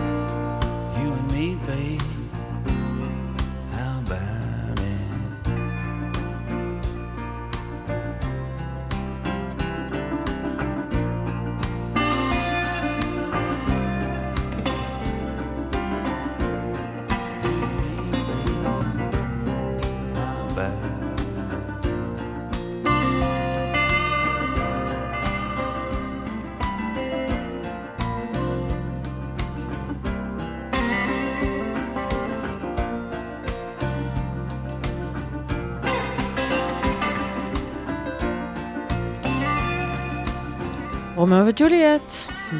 רומאו וג'וליאט,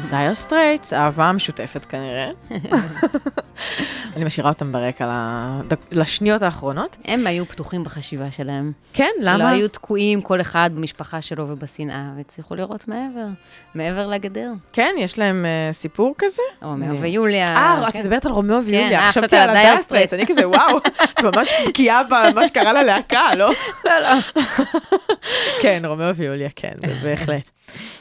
Dire Straits, אהבה משותפת כנראה. אני משאירה אותם ברקע לדק- לשניות האחרונות. הם היו פתוחים בחשיבה שלהם. כן, למה? לא? היו תקועים כל אחד במשפחה שלו ובשנאה, והצליחו לראות מעבר, מעבר לגדר. כן, יש להם אה, סיפור כזה. רומאו ויוליה. אה, את כן. מדברת על רומאו ויוליה, אה, חשבתי על ה Dire Straits, אני כזה, וואו, את ממש בקיאה במה שקרה ללהקה, לא? לא, לא. כן, רומאו ויוליה, כן, בהחלט.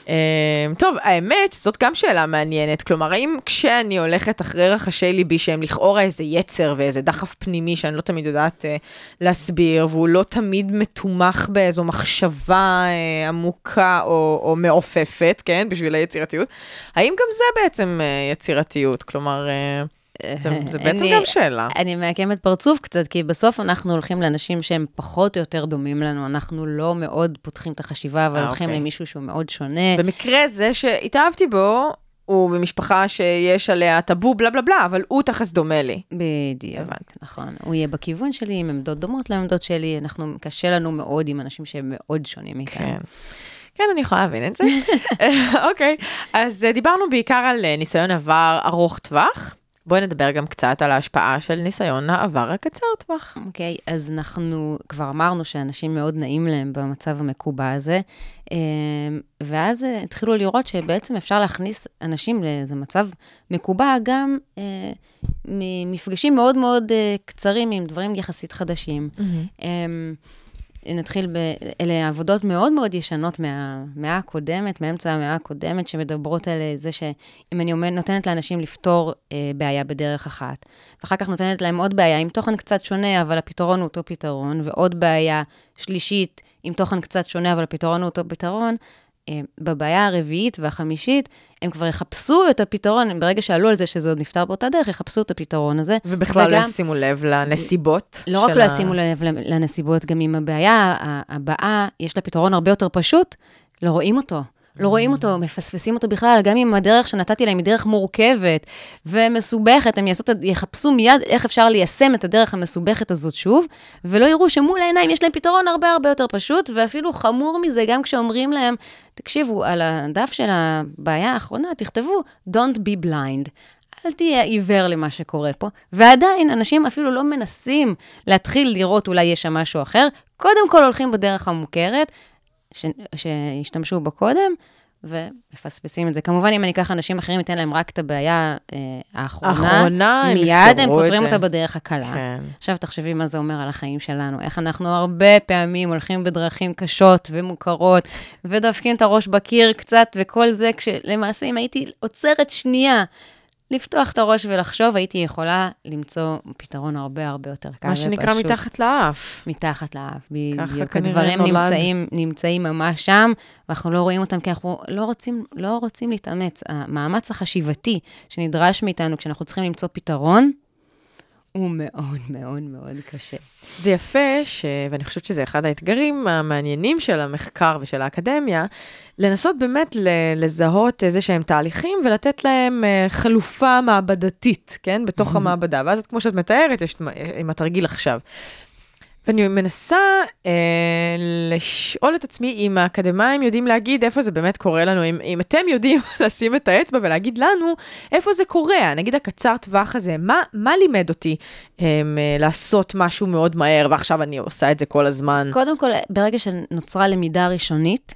אה, טוב, האמת שזאת גם שאלה מעניינת. כלומר, האם כשאני הולכת אחרי רחשי ליבי, שהם לכאורה איזה יצר ואיזה דחף פנימי שאני לא תמיד יודעת אה, להסביר, והוא לא תמיד מתומך באיזו מחשבה אה, עמוקה או, או מעופפת, כן, בשביל היצירתיות, האם גם זה בעצם אה, יצירתיות? כלומר, זה, זה בעצם אני- גם שאלה. אני מעקמת פרצוף קצת, כי בסוף אנחנו הולכים לאנשים שהם פחות או יותר דומים לנו, אנחנו לא מאוד פותחים את החשיבה, אבל אה, הולכים אוקיי. למישהו שהוא מאוד שונה. במקרה זה שהתאהבתי בו, הוא במשפחה שיש עליה טאבו בלה בלה בלה, אבל הוא תכלס דומה לי. בדיוק, הבנתי. נכון. הוא יהיה בכיוון שלי, עם עמדות דומות לעמדות שלי, אנחנו, קשה לנו מאוד עם אנשים שהם מאוד שונים מאיתנו. כן. כן, אני יכולה להבין את זה. אוקיי, אז אה, דיברנו בעיקר על אה, ניסיון עבר ארוך טווח. בואי נדבר גם קצת על ההשפעה של ניסיון העבר הקצר טווח. אוקיי, אז אנחנו כבר אמרנו שאנשים מאוד נעים להם במצב המקובע הזה, אמ, ואז אה, התחילו לראות שבעצם אפשר להכניס אנשים לאיזה מצב מקובע גם אה, ממפגשים מאוד מאוד אה, קצרים עם דברים יחסית חדשים. אמ, נתחיל ב... אלה עבודות מאוד מאוד ישנות מהמאה הקודמת, מאמצע המאה הקודמת, שמדברות על אה, זה שאם אני עומד, נותנת לאנשים לפתור אה, בעיה בדרך אחת, ואחר כך נותנת להם עוד בעיה עם תוכן קצת שונה, אבל הפתרון הוא אותו פתרון, ועוד בעיה שלישית עם תוכן קצת שונה, אבל הפתרון הוא אותו פתרון, בבעיה הרביעית והחמישית, הם כבר יחפשו את הפתרון, הם ברגע שעלו על זה שזה עוד נפתר באותה דרך, יחפשו את הפתרון הזה. ובכלל לא וגם- ישימו לב לנסיבות. לא רק לא ישימו לב לנסיבות, גם אם הבעיה הבאה, יש לה פתרון הרבה יותר פשוט, לא רואים אותו. לא רואים אותו, מפספסים אותו בכלל, גם אם הדרך שנתתי להם היא דרך מורכבת ומסובכת, הם יעשו, יחפשו מיד איך אפשר ליישם את הדרך המסובכת הזאת שוב, ולא יראו שמול העיניים יש להם פתרון הרבה הרבה יותר פשוט, ואפילו חמור מזה, גם כשאומרים להם, תקשיבו, על הדף של הבעיה האחרונה, תכתבו, Don't be blind. אל תהיה עיוור למה שקורה פה. ועדיין, אנשים אפילו לא מנסים להתחיל לראות אולי יש שם משהו אחר, קודם כל הולכים בדרך המוכרת, ש... שהשתמשו בה קודם, ומפספסים את זה. כמובן, אם אני אקח אנשים אחרים, אתן להם רק את הבעיה אה, האחרונה, הם מיד הם פותרים. אותה בדרך הקלה. כן. עכשיו תחשבי מה זה אומר על החיים שלנו, איך אנחנו הרבה פעמים הולכים בדרכים קשות ומוכרות, ודופקים את הראש בקיר קצת וכל זה, כשלמעשה אם הייתי עוצרת שנייה לפתוח את הראש ולחשוב, הייתי יכולה למצוא פתרון הרבה הרבה יותר קל מה שנקרא ופשוט. מתחת לאף. מתחת לאף, בדיוק. הדברים נולד. נמצאים, נמצאים ממש שם, ואנחנו לא רואים אותם כי אנחנו לא רוצים, לא רוצים להתאמץ. המאמץ החשיבתי שנדרש מאיתנו כשאנחנו צריכים למצוא פתרון, הוא מאוד מאוד מאוד קשה. זה יפה, ש... ואני חושבת שזה אחד האתגרים המעניינים של המחקר ושל האקדמיה, לנסות באמת ל- לזהות איזה שהם תהליכים ולתת להם אה, חלופה מעבדתית, כן? בתוך המעבדה. ואז, כמו שאת מתארת, יש את- עם התרגיל עכשיו. ואני מנסה אה, לשאול את עצמי אם האקדמאים יודעים להגיד איפה זה באמת קורה לנו, אם, אם אתם יודעים לשים את האצבע ולהגיד לנו איפה זה קורה, נגיד הקצר טווח הזה, מה, מה לימד אותי אה, לעשות משהו מאוד מהר, ועכשיו אני עושה את זה כל הזמן. קודם כל, ברגע שנוצרה למידה ראשונית,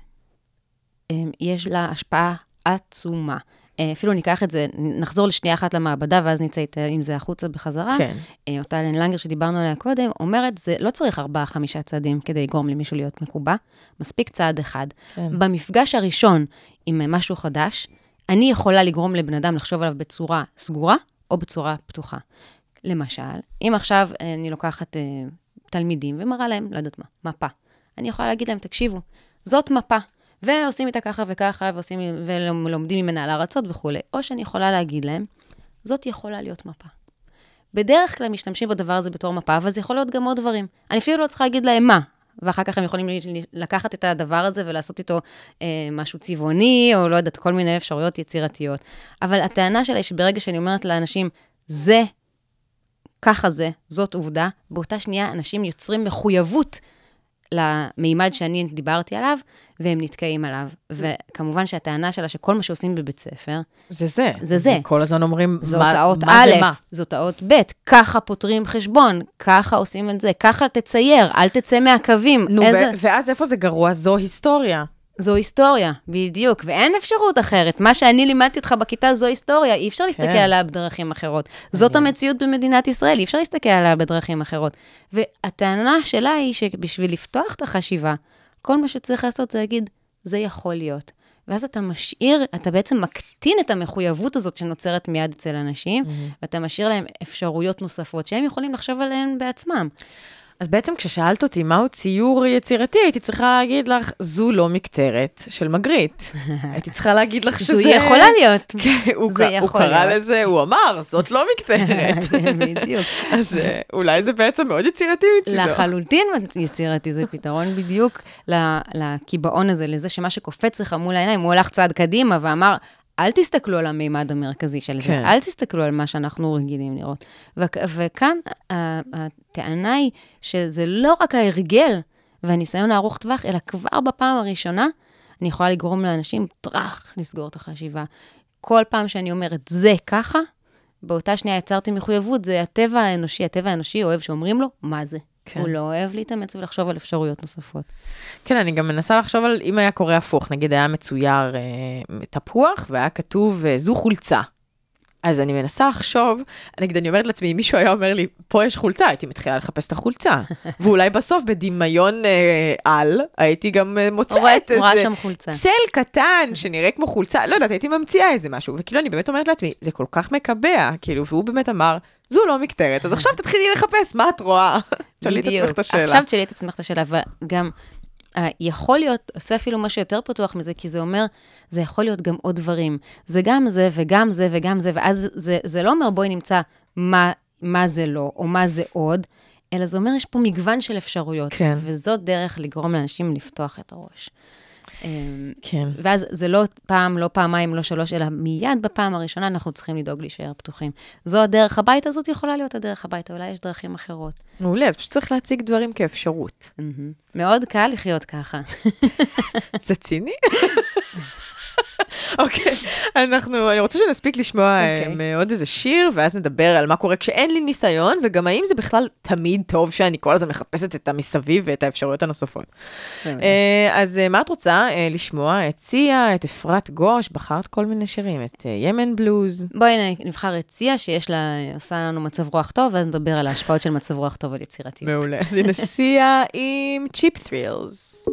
אמ, יש לה השפעה עצומה. אה, אפילו ניקח את זה, נחזור לשנייה אחת למעבדה, ואז נצא עם זה החוצה בחזרה. כן. אה, אותה אלן לנגר שדיברנו עליה קודם, אומרת, זה לא צריך ארבעה, חמישה צעדים כדי לגרום למישהו להיות מקובע, מספיק צעד אחד. כן. במפגש הראשון עם משהו חדש, אני יכולה לגרום לבן אדם לחשוב עליו בצורה סגורה או בצורה פתוחה. למשל, אם עכשיו אה, אני לוקחת תלמידים ומראה להם, לא יודעת מה, מפה. אני יכולה להגיד להם, תקשיבו, זאת מפה, ועושים איתה ככה וככה, ועושים, ולומדים ממנה על ארצות וכולי. או שאני יכולה להגיד להם, זאת יכולה להיות מפה. בדרך כלל משתמשים בדבר הזה בתור מפה, אבל זה יכול להיות גם עוד דברים. אני אפילו לא צריכה להגיד להם מה, ואחר כך הם יכולים לקחת את הדבר הזה ולעשות איתו אה, משהו צבעוני, או לא יודעת, כל מיני אפשרויות יצירתיות. אבל הטענה שלה היא שברגע שאני אומרת לאנשים, זה, ככה זה, זאת עובדה, באותה שנייה אנשים יוצרים מחויבות למימד שאני דיברתי עליו, והם נתקעים עליו. וכמובן שהטענה שלה שכל מה שעושים בבית ספר, זה זה. זה זה. כל הזמן אומרים, זאת מה, האות מה א', זה מה. זאת האות ב', ככה פותרים חשבון, ככה עושים את זה, ככה תצייר, אל תצא מהקווים. נו, איזה... ואז איפה זה גרוע? זו היסטוריה. זו היסטוריה, בדיוק, ואין אפשרות אחרת. מה שאני לימדתי אותך בכיתה זו היסטוריה, אי אפשר להסתכל כן. עליה בדרכים אחרות. זאת המציאות במדינת ישראל, אי אפשר להסתכל עליה בדרכים אחרות. והטענה שלה היא שבשביל לפתוח את החשיבה, כל מה שצריך לעשות זה להגיד, זה יכול להיות. ואז אתה משאיר, אתה בעצם מקטין את המחויבות הזאת שנוצרת מיד אצל אנשים, ואתה משאיר להם אפשרויות נוספות שהם יכולים לחשוב עליהן בעצמם. אז בעצם כששאלת אותי מהו ציור יצירתי, הייתי צריכה להגיד לך, זו לא מקטרת של מגריט. הייתי צריכה להגיד לך שזה... זו יכולה להיות. כן, הוא, זה הוא קרא להיות. לזה, הוא אמר, זאת לא מקטרת. בדיוק. אז אה, אולי זה בעצם מאוד יצירתי מצידו. לחלוטין יצירתי, זה פתרון בדיוק לקיבעון הזה, לזה שמה שקופץ לך מול העיניים, הוא הלך צעד קדימה ואמר, אל תסתכלו על המימד המרכזי של זה, כן. אל תסתכלו על מה שאנחנו רגילים לראות. וכ- וכאן ה- הטענה היא שזה לא רק ההרגל והניסיון הארוך טווח, אלא כבר בפעם הראשונה, אני יכולה לגרום לאנשים, טראח, לסגור את החשיבה. כל פעם שאני אומרת, זה ככה, באותה שנייה יצרתי מחויבות, זה הטבע האנושי, הטבע האנושי אוהב שאומרים לו, מה זה? כן. הוא לא אוהב להתאמץ ולחשוב על אפשרויות נוספות. כן, אני גם מנסה לחשוב על אם היה קורה הפוך, נגיד היה מצויר אה, תפוח והיה כתוב, אה, זו חולצה. אז אני מנסה לחשוב, נגיד, אני אומרת לעצמי, אם מישהו היה אומר לי, פה יש חולצה, הייתי מתחילה לחפש את החולצה. ואולי בסוף, בדמיון אה, על, הייתי גם אה, רואה- מוצאת רואה איזה שם חולצה. צל קטן שנראה כמו חולצה, לא יודעת, הייתי ממציאה איזה משהו. וכאילו, אני באמת אומרת לעצמי, זה כל כך מקבע, כאילו, והוא באמת אמר, זו לא מקטרת, אז עכשיו תתחילי לחפש, מה את רואה? תשאלי את עצמך את השאלה. עכשיו תשאלי את עצמך את השאלה, וגם אה, יכול להיות, עושה אפילו משהו יותר פתוח מזה, כי זה אומר, זה יכול להיות גם עוד דברים. זה גם זה וגם זה וגם זה, ואז זה, זה לא אומר בואי נמצא מה, מה זה לא, או מה זה עוד, אלא זה אומר, יש פה מגוון של אפשרויות. כן. וזאת דרך לגרום לאנשים לפתוח את הראש. אמ, כן. ואז זה לא פעם, לא פעמיים, לא שלוש, אלא מיד בפעם הראשונה אנחנו צריכים לדאוג להישאר פתוחים. זו הדרך הביתה, זאת יכולה להיות הדרך הביתה, אולי יש דרכים אחרות. מעולה, אז פשוט צריך להציג דברים כאפשרות. מאוד קל לחיות ככה. זה ציני? אוקיי, אנחנו, אני רוצה שנספיק לשמוע אוקיי. okay. עוד איזה שיר, ואז נדבר על מה קורה כשאין לי ניסיון, וגם האם זה בכלל תמיד טוב שאני כל הזמן מחפשת את המסביב ואת האפשרויות הנוספות. באמת. אה, אז אה, מה את רוצה אה, לשמוע? את סיה, את אפרת גוש, בחרת כל מיני שירים, את אה, ימן בלוז. בואי נבחר את סיה, שיש לה, עושה לנו מצב רוח טוב, ואז נדבר על ההשפעות של מצב רוח טוב על יצירתיות. מעולה. אז הנה סיה עם צ'יפ ת'רילס.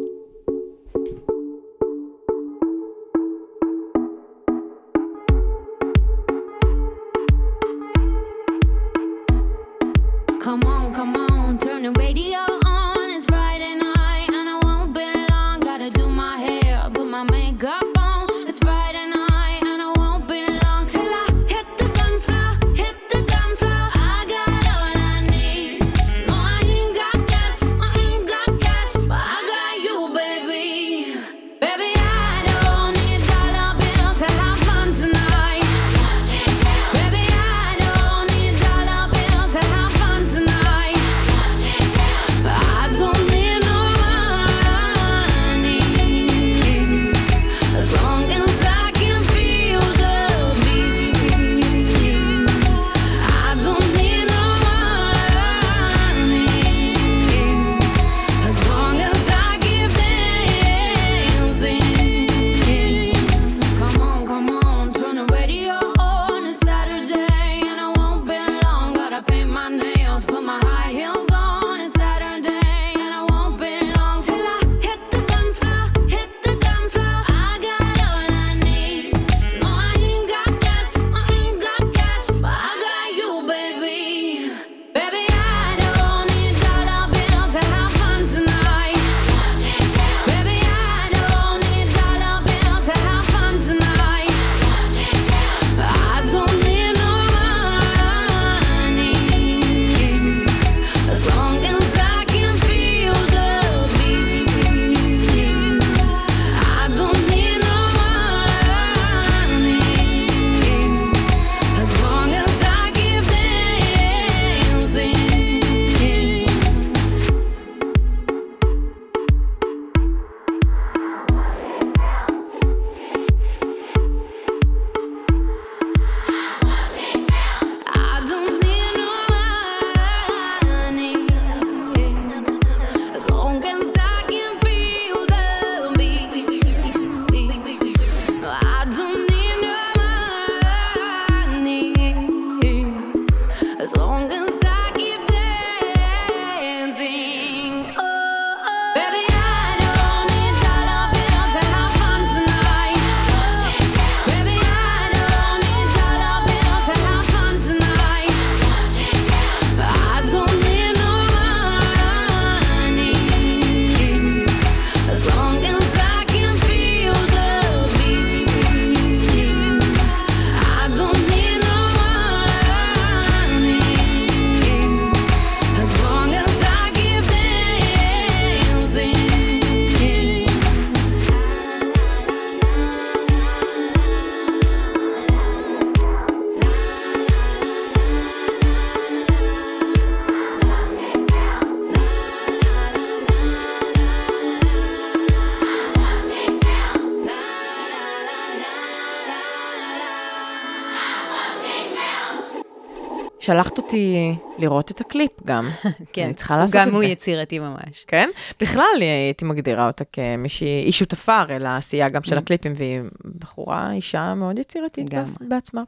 שלחת אותי לראות את הקליפ גם. כן, אני צריכה הוא לעשות גם את הוא זה. יצירתי ממש. כן? בכלל הייתי מגדירה אותה כמישהי, היא שותפה הרי לעשייה גם של הקליפים, והיא בחורה, אישה מאוד יצירתית גם. בעצ- בעצמה.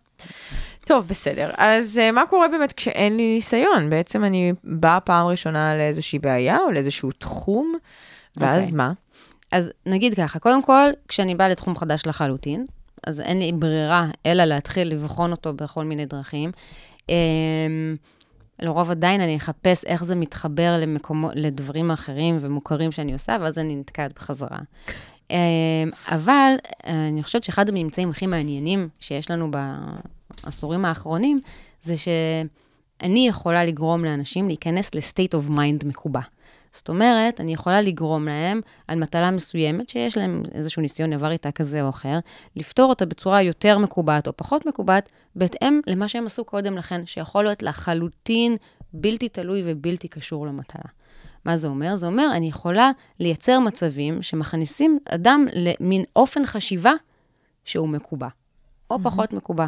טוב, בסדר. אז אה, מה קורה באמת כשאין לי ניסיון? בעצם אני באה פעם ראשונה לאיזושהי בעיה או לאיזשהו תחום, ואז אוקיי. מה? אז נגיד ככה, קודם כל, כשאני באה לתחום חדש לחלוטין, אז אין לי ברירה אלא להתחיל לבחון אותו בכל מיני דרכים. אמ, לרוב עדיין אני אחפש איך זה מתחבר למקומו, לדברים אחרים ומוכרים שאני עושה, ואז אני נתקעת בחזרה. אמ, אבל אני חושבת שאחד הממצאים הכי מעניינים שיש לנו בעשורים האחרונים, זה שאני יכולה לגרום לאנשים להיכנס ל-state of mind מקובע. זאת אומרת, אני יכולה לגרום להם על מטלה מסוימת, שיש להם איזשהו ניסיון עבר איתה כזה או אחר, לפתור אותה בצורה יותר מקובעת או פחות מקובעת, בהתאם למה שהם עשו קודם לכן, שיכול להיות לחלוטין בלתי תלוי ובלתי קשור למטלה. מה זה אומר? זה אומר, אני יכולה לייצר מצבים שמכניסים אדם למין אופן חשיבה שהוא מקובע, או פחות מקובע.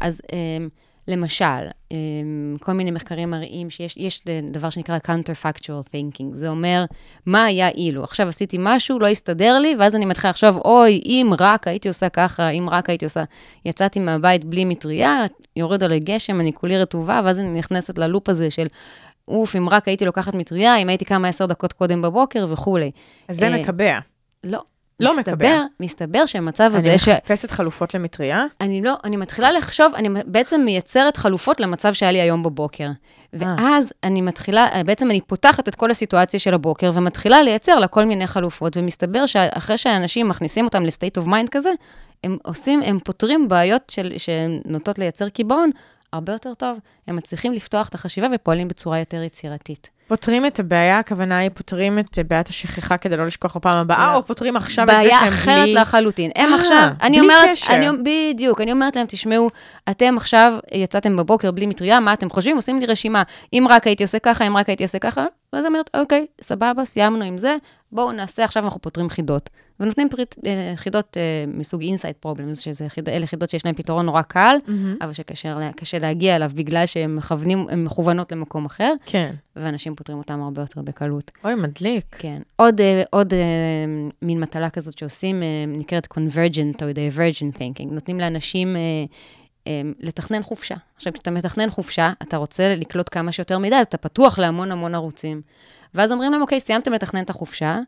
אז אמ, למשל, אמ, כל מיני מחקרים מראים שיש יש דבר שנקרא counterfactual thinking, זה אומר, מה היה אילו? עכשיו עשיתי משהו, לא הסתדר לי, ואז אני מתחילה לחשוב, אוי, אם רק הייתי עושה ככה, אם רק הייתי עושה... יצאתי מהבית בלי מטריה, יורד עלי גשם, אני כולי רטובה, ואז אני נכנסת ללופ הזה של, אוף, אם רק הייתי לוקחת מטריה, אם הייתי קמה עשר דקות קודם בבוקר וכולי. אז זה אה, מקבע. לא. לא מסתבר, מקבע. מסתבר שהמצב אני הזה, ש... מחפשת חלופות למטריה. אני לא, אני מתחילה לחשוב, אני בעצם מייצרת חלופות למצב שהיה לי היום בבוקר. ואז אני מתחילה, בעצם אני פותחת את כל הסיטואציה של הבוקר, ומתחילה לייצר לה כל מיני חלופות, ומסתבר שאחרי שאנשים מכניסים אותם ל state of mind כזה, הם עושים, הם פותרים בעיות של, שנוטות לייצר קיבעון הרבה יותר טוב. הם מצליחים לפתוח את החשיבה ופועלים בצורה יותר יצירתית. פותרים את הבעיה, הכוונה היא פותרים את בעיית השכחה כדי לא לשכוח בפעם הבאה, לא. או פותרים עכשיו את זה בעיה שהם אחרת בלי... לחלוטין. הם אה, עכשיו, אני אומרת. אני, בדיוק, אני אומרת להם, תשמעו, אתם עכשיו יצאתם בבוקר בלי מטריה, מה אתם חושבים? עושים לי רשימה. אם רק הייתי עושה ככה, אם רק הייתי עושה ככה, ואז אומרת, אוקיי, סבבה, סיימנו עם זה, בואו נעשה, עכשיו אנחנו פותרים חידות. ונותנים פריט, אה, חידות אה, מסוג שזה חיד, אלה חידות שיש להן פתרון נורא קל, מהמם. אבל שקשה לה- קשה להגיע אליו בגלל שהן מכוונים, הן מכוונות למקום אחר, כן. ואנשים פותרים אותם הרבה יותר בקלות. אוי, מדליק. כן. עוד, אה, עוד מין מטלה כזאת שעושים, נקראת convergent או divergent thinking. נותנים לאנשים לתכנן חופשה. עכשיו, כשאתה מתכנן חופשה, אתה רוצה לקלוט כמה שיותר מידע, אז אתה פתוח להמון המון ערוצים. ואז אומרים להם, אוקיי, סיימתם לתכנן את החופשה,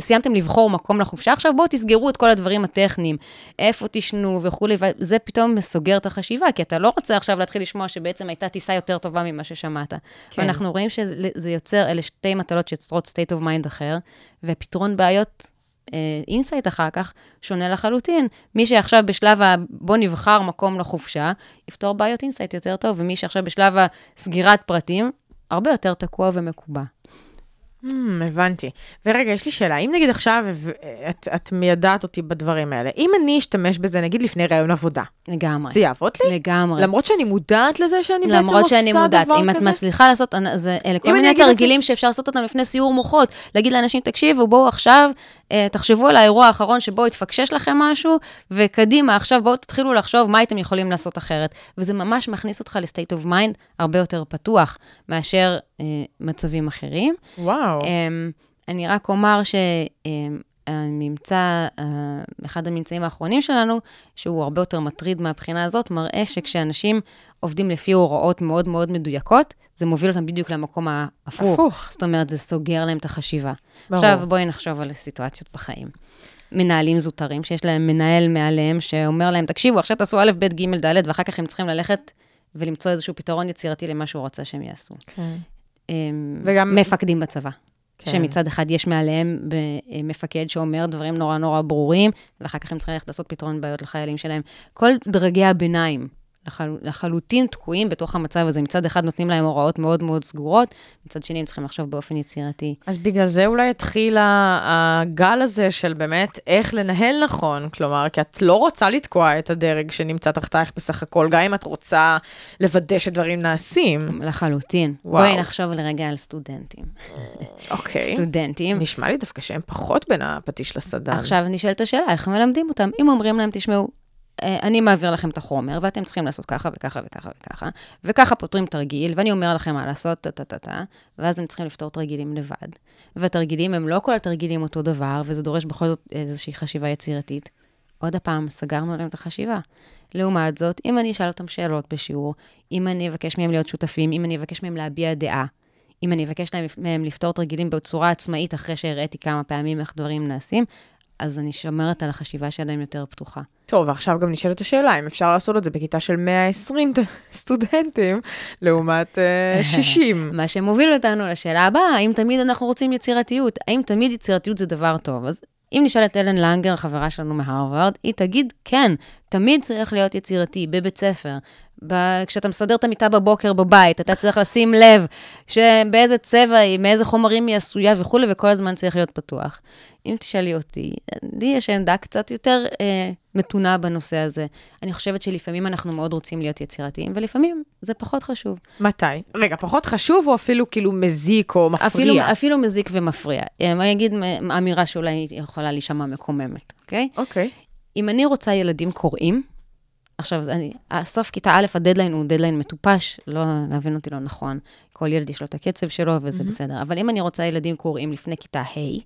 סיימתם לבחור מקום לחופשה, עכשיו בואו תסגרו את כל הדברים הטכניים, איפה תשנו וכולי, וזה פתאום סוגר את החשיבה, כי אתה לא רוצה עכשיו להתחיל לשמוע שבעצם הייתה טיסה יותר טובה ממה ששמעת. כן. כן. ואנחנו רואים שזה יוצר, אלה שתי מטלות שיוצרות state of mind אחר, ופתרון בעיות insight אחר כך שונה לחלוטין. מי שעכשיו בשלב ה... בוא נבחר מקום לחופשה, יפתור בעיות insight יותר טוב, ומי שעכשיו בשלב הסגירת פרטים, הרבה יותר תקוע ומקובע. הממ, הבנתי. ורגע, יש לי שאלה, אם נגיד עכשיו את, את מיידעת אותי בדברים האלה, אם אני אשתמש בזה, נגיד לפני ראיון עבודה, לגמרי. זה יעבוד לי? לגמרי. למרות שאני מודעת לזה שאני בעצם למרות עושה שאני דבר מודעת, כזה? אם את מצליחה לעשות, זה, אלה כל מיני תרגילים שאפשר לעשות אותם לפני סיור מוחות. להגיד לאנשים, תקשיבו, בואו עכשיו, אה, תחשבו על האירוע האחרון שבו התפקשש לכם משהו, וקדימה, עכשיו בואו תתחילו לחשוב מה הייתם יכולים לעשות אחרת. וזה ממש מכניס אותך ל state of mind הרבה יותר פתוח מאשר אה, מצבים אחרים. וואו. אמ, אני רק אומר שהממצא, אחד הממצאים האחרונים שלנו, שהוא הרבה יותר מטריד מהבחינה הזאת, מראה שכשאנשים עובדים לפי הוראות מאוד מאוד מדויקות, זה מוביל אותם בדיוק למקום ההפוך. הפוך. זאת אומרת, זה סוגר להם את החשיבה. ברור. עכשיו, בואי נחשוב על סיטואציות בחיים. מנהלים זוטרים, שיש להם מנהל מעליהם שאומר להם, תקשיבו, עכשיו תעשו א', ב', ג', ד', ואחר כך הם צריכים ללכת ולמצוא איזשהו פתרון יצירתי למה שהוא רוצה שהם יעשו. כן. אמ, וגם- מפקדים בצבא. כן. שמצד אחד יש מעליהם ב- מפקד שאומר דברים נורא נורא ברורים, ואחר כך הם צריכים ללכת לעשות פתרון בעיות לחיילים שלהם. כל דרגי הביניים לחל, לחלוטין תקועים בתוך המצב הזה. מצד אחד נותנים להם הוראות מאוד מאוד סגורות, מצד שני הם צריכים לחשוב באופן יצירתי. אז בגלל זה אולי התחיל הגל הזה של באמת איך לנהל נכון, כלומר, כי את לא רוצה לתקוע את הדרג שנמצא תחתייך בסך הכל, גם אם את רוצה לוודא שדברים נעשים. לחלוטין. וואו. בואי נחשוב לרגע על סטודנטים. אוקיי. סטודנטים. נשמע לי דווקא שהם פחות בין הפטיש לסדן. עכשיו נשאלת השאלה, איך מלמדים אותם? אם אומרים להם, תשמעו, אני מעביר לכם את החומר, ואתם צריכים לעשות ככה וככה וככה וככה, וככה פותרים תרגיל, ואני אומר לכם מה לעשות, טה-טה-טה, ואז הם צריכים לפתור תרגילים לבד. והתרגילים הם לא כל התרגילים אותו דבר, וזה דורש בכל זאת איזושהי חשיבה יצירתית. עוד פעם, סגרנו להם את החשיבה. לעומת זאת, אם אני אשאל אותם שאלות בשיעור, אם אני אבקש מהם להיות שותפים, אם אני אבקש מהם להביע דעה, אם אני אבקש מהם לפתור תרגילים בצורה עצמאית אחרי שהראיתי כמה פעמים איך דברים נעשים, אז אני שומרת על החשיבה שלהם יותר פתוחה. טוב, ועכשיו גם נשאלת השאלה, אם אפשר לעשות את זה בכיתה של 120 סטודנטים, לעומת אה, 60. מה שמוביל אותנו לשאלה הבאה, האם תמיד אנחנו רוצים יצירתיות? האם תמיד יצירתיות זה דבר טוב? אז אם נשאל את אלן לנגר, החברה שלנו מהרווארד, היא תגיד, כן, תמיד צריך להיות יצירתי בבית ספר. ב- כשאתה מסדר את המיטה בבוקר בבית, אתה צריך לשים לב שבאיזה צבע היא, מאיזה חומרים היא עשויה וכולי, וכל הזמן צריך להיות פתוח. אם תשאלי אותי, לי יש עמדה קצת יותר אה, מתונה בנושא הזה. אני חושבת שלפעמים אנחנו מאוד רוצים להיות יצירתיים, ולפעמים זה פחות חשוב. מתי? רגע, פחות חשוב או אפילו כאילו מזיק או מפריע? אפילו, אפילו מזיק ומפריע. אה, אני אגיד מ- אמירה שאולי יכולה להישמע מקוממת, אוקיי? אוקיי. אם אני רוצה ילדים קוראים, עכשיו, אני, סוף כיתה א', הדדליין הוא דדליין מטופש, לא להבין אותי לא נכון. כל ילד יש לו את הקצב שלו וזה mm-hmm. בסדר. אבל אם אני רוצה ילדים קוראים לפני כיתה ה',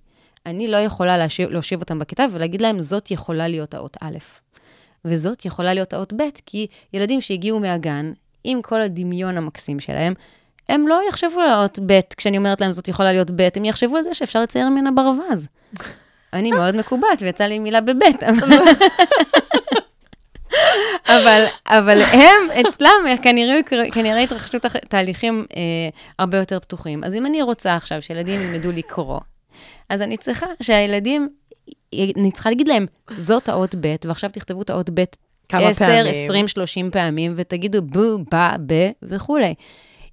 אני לא יכולה להשיב, להושיב אותם בכיתה ולהגיד להם, זאת יכולה להיות האות א', וזאת יכולה להיות האות ב', כי ילדים שהגיעו מהגן, עם כל הדמיון המקסים שלהם, הם לא יחשבו על האות ב', כשאני אומרת להם זאת יכולה להיות ב', הם יחשבו על זה שאפשר לצייר ממנה ברווז. אני מאוד מקובעת, ויצא לי מילה בבית. אבל, אבל הם, אצלם, כנראה, כנראה התרחשו תח- תהליכים אה, הרבה יותר פתוחים. אז אם אני רוצה עכשיו שילדים ילמדו לקרוא, אז אני צריכה שהילדים, אני צריכה להגיד להם, זאת האות ב', ועכשיו תכתבו את האות ב' כמה 10, פעמים? 20, 30 פעמים, ותגידו בו, בא, ב, וכולי.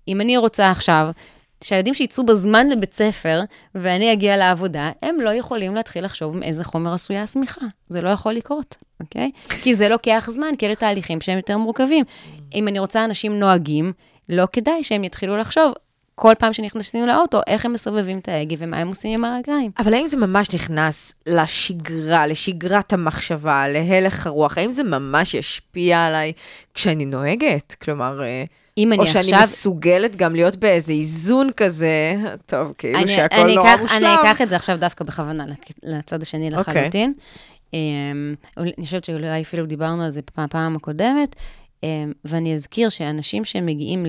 אם אני רוצה עכשיו שהילדים שיצאו בזמן לבית ספר, ואני אגיע לעבודה, הם לא יכולים להתחיל לחשוב מאיזה חומר עשויה השמיכה. זה לא יכול לקרות, אוקיי? כי זה לוקח זמן, כי אלה תהליכים שהם יותר מורכבים. אם אני רוצה אנשים נוהגים, לא כדאי שהם יתחילו לחשוב כל פעם שנכנסים לאוטו, איך הם מסובבים את ההגה ומה הם עושים עם הרגליים. אבל האם זה ממש נכנס לשגרה, לשגרת המחשבה, להלך הרוח? האם זה ממש ישפיע עליי כשאני נוהגת? כלומר, אה, אם אני או שאני עכשיו... מסוגלת גם להיות באיזה איזון כזה, טוב, כאילו אני, שהכל אני נורא אקח, מושלם. אני אקח את זה עכשיו דווקא בכוונה לצד השני אוקיי. לחלוטין. Um, אני חושבת שאולי אפילו דיברנו על זה בפעם הקודמת, um, ואני אזכיר שאנשים שמגיעים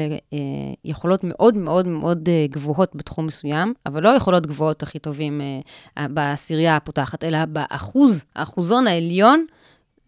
ליכולות מאוד מאוד מאוד אה, גבוהות בתחום מסוים, אבל לא יכולות גבוהות הכי טובים uh, בעשירייה הפותחת, אלא באחוז, האחוזון העליון,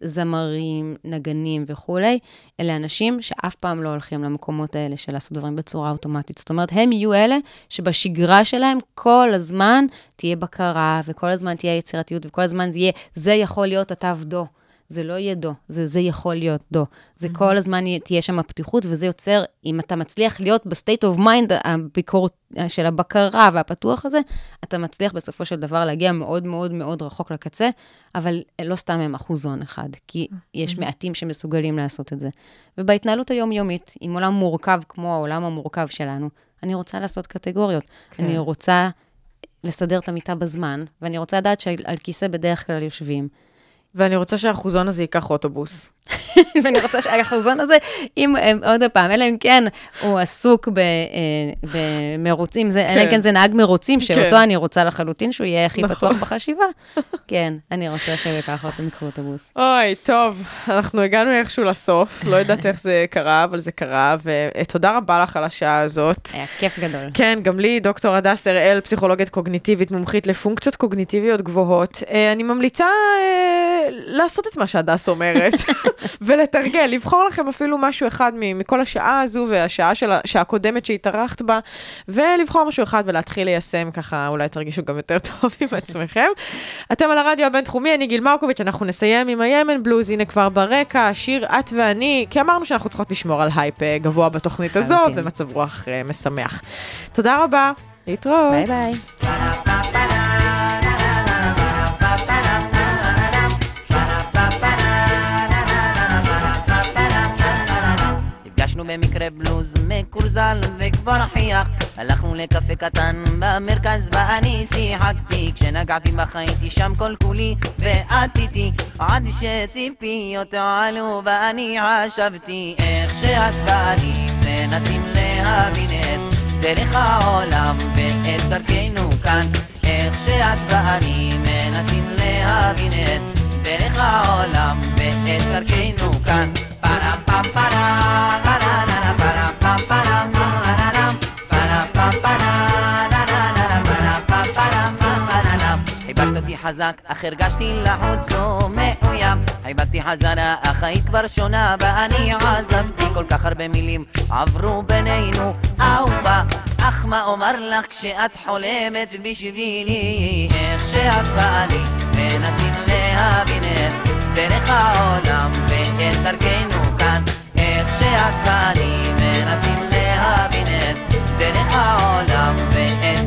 זמרים, נגנים וכולי, אלה אנשים שאף פעם לא הולכים למקומות האלה של לעשות דברים בצורה אוטומטית. זאת אומרת, הם יהיו אלה שבשגרה שלהם כל הזמן תהיה בקרה, וכל הזמן תהיה יצירתיות, וכל הזמן זה יהיה, זה יכול להיות התו דו. זה לא יהיה דו, זה, זה יכול להיות דו. זה mm-hmm. כל הזמן תהיה שם פתיחות, וזה יוצר, אם אתה מצליח להיות בסטייט אוף מיינד הביקורת של הבקרה והפתוח הזה, אתה מצליח בסופו של דבר להגיע מאוד מאוד מאוד רחוק לקצה, אבל לא סתם הם אחוזון אחד, כי יש מעטים שמסוגלים לעשות את זה. ובהתנהלות היומיומית, עם עולם מורכב כמו העולם המורכב שלנו, אני רוצה לעשות קטגוריות. כן. אני רוצה לסדר את המיטה בזמן, ואני רוצה לדעת שעל כיסא בדרך כלל יושבים. ואני רוצה שהאחוזון הזה ייקח אוטובוס. ואני רוצה שהחזון הזה, אם, אם- עוד פעם, אלא אם כן הוא עסוק אה, במרוצים, אלא אם כן. כן זה נהג מרוצים, שאותו כן. אני רוצה לחלוטין שהוא יהיה הכי נכון. פתוח בחשיבה. כן, אני רוצה שהוא ייקח אותו מיקרואוטובוס. אוי, טוב, אנחנו הגענו איכשהו לסוף, לא יודעת איך זה קרה, אבל זה קרה, ותודה רבה לך על השעה הזאת. היה כיף גדול. כן, גם לי, דוקטור הדס הראל, פסיכולוגית קוגניטיבית, מומחית לפונקציות קוגניטיביות גבוהות. אה, אני ממליצה אה, לעשות את מה שהדס אומרת, ולתרגל, לבחור לכם אפילו משהו אחד מכל השעה הזו והשעה של ה- שעה הקודמת שהתארחת בה, ולבחור משהו אחד ולהתחיל ליישם, ככה אולי תרגישו גם יותר טוב עם עצמכם. אתם על הרדיו הבינתחומי, אני גיל מרקוביץ', אנחנו נסיים עם הימן בלוז, הנה כבר ברקע, השיר את ואני, כי אמרנו שאנחנו צריכות לשמור על הייפ אה, גבוה בתוכנית הזו. ומצב רוח אה, משמח. תודה רבה, להתראות. ביי ביי. במקרה בלוז מקורזל וכבר חייך הלכנו לקפה קטן במרכז ואני שיחקתי. כשנגעתי בך הייתי שם כל כולי ואת איתי עד שציפיות עלו ואני חשבתי איך שאת ואני מנסים להבין את דרך העולם ואת דרכנו כאן. איך שאת ואני מנסים להבין את דרך העולם ואת דרכנו כאן חזק אך הרגשתי לחוץ ומאוים חיבקתי חזרה אך היית כבר שונה ואני עזבתי. כל כך הרבה מילים עברו בינינו אהובה. אך מה אומר לך כשאת חולמת בשבילי? איך שאת באה לי מנסים להבין את דרך העולם ואת דרכנו איך שאת ואני מנסים להבין את דרך העולם ואת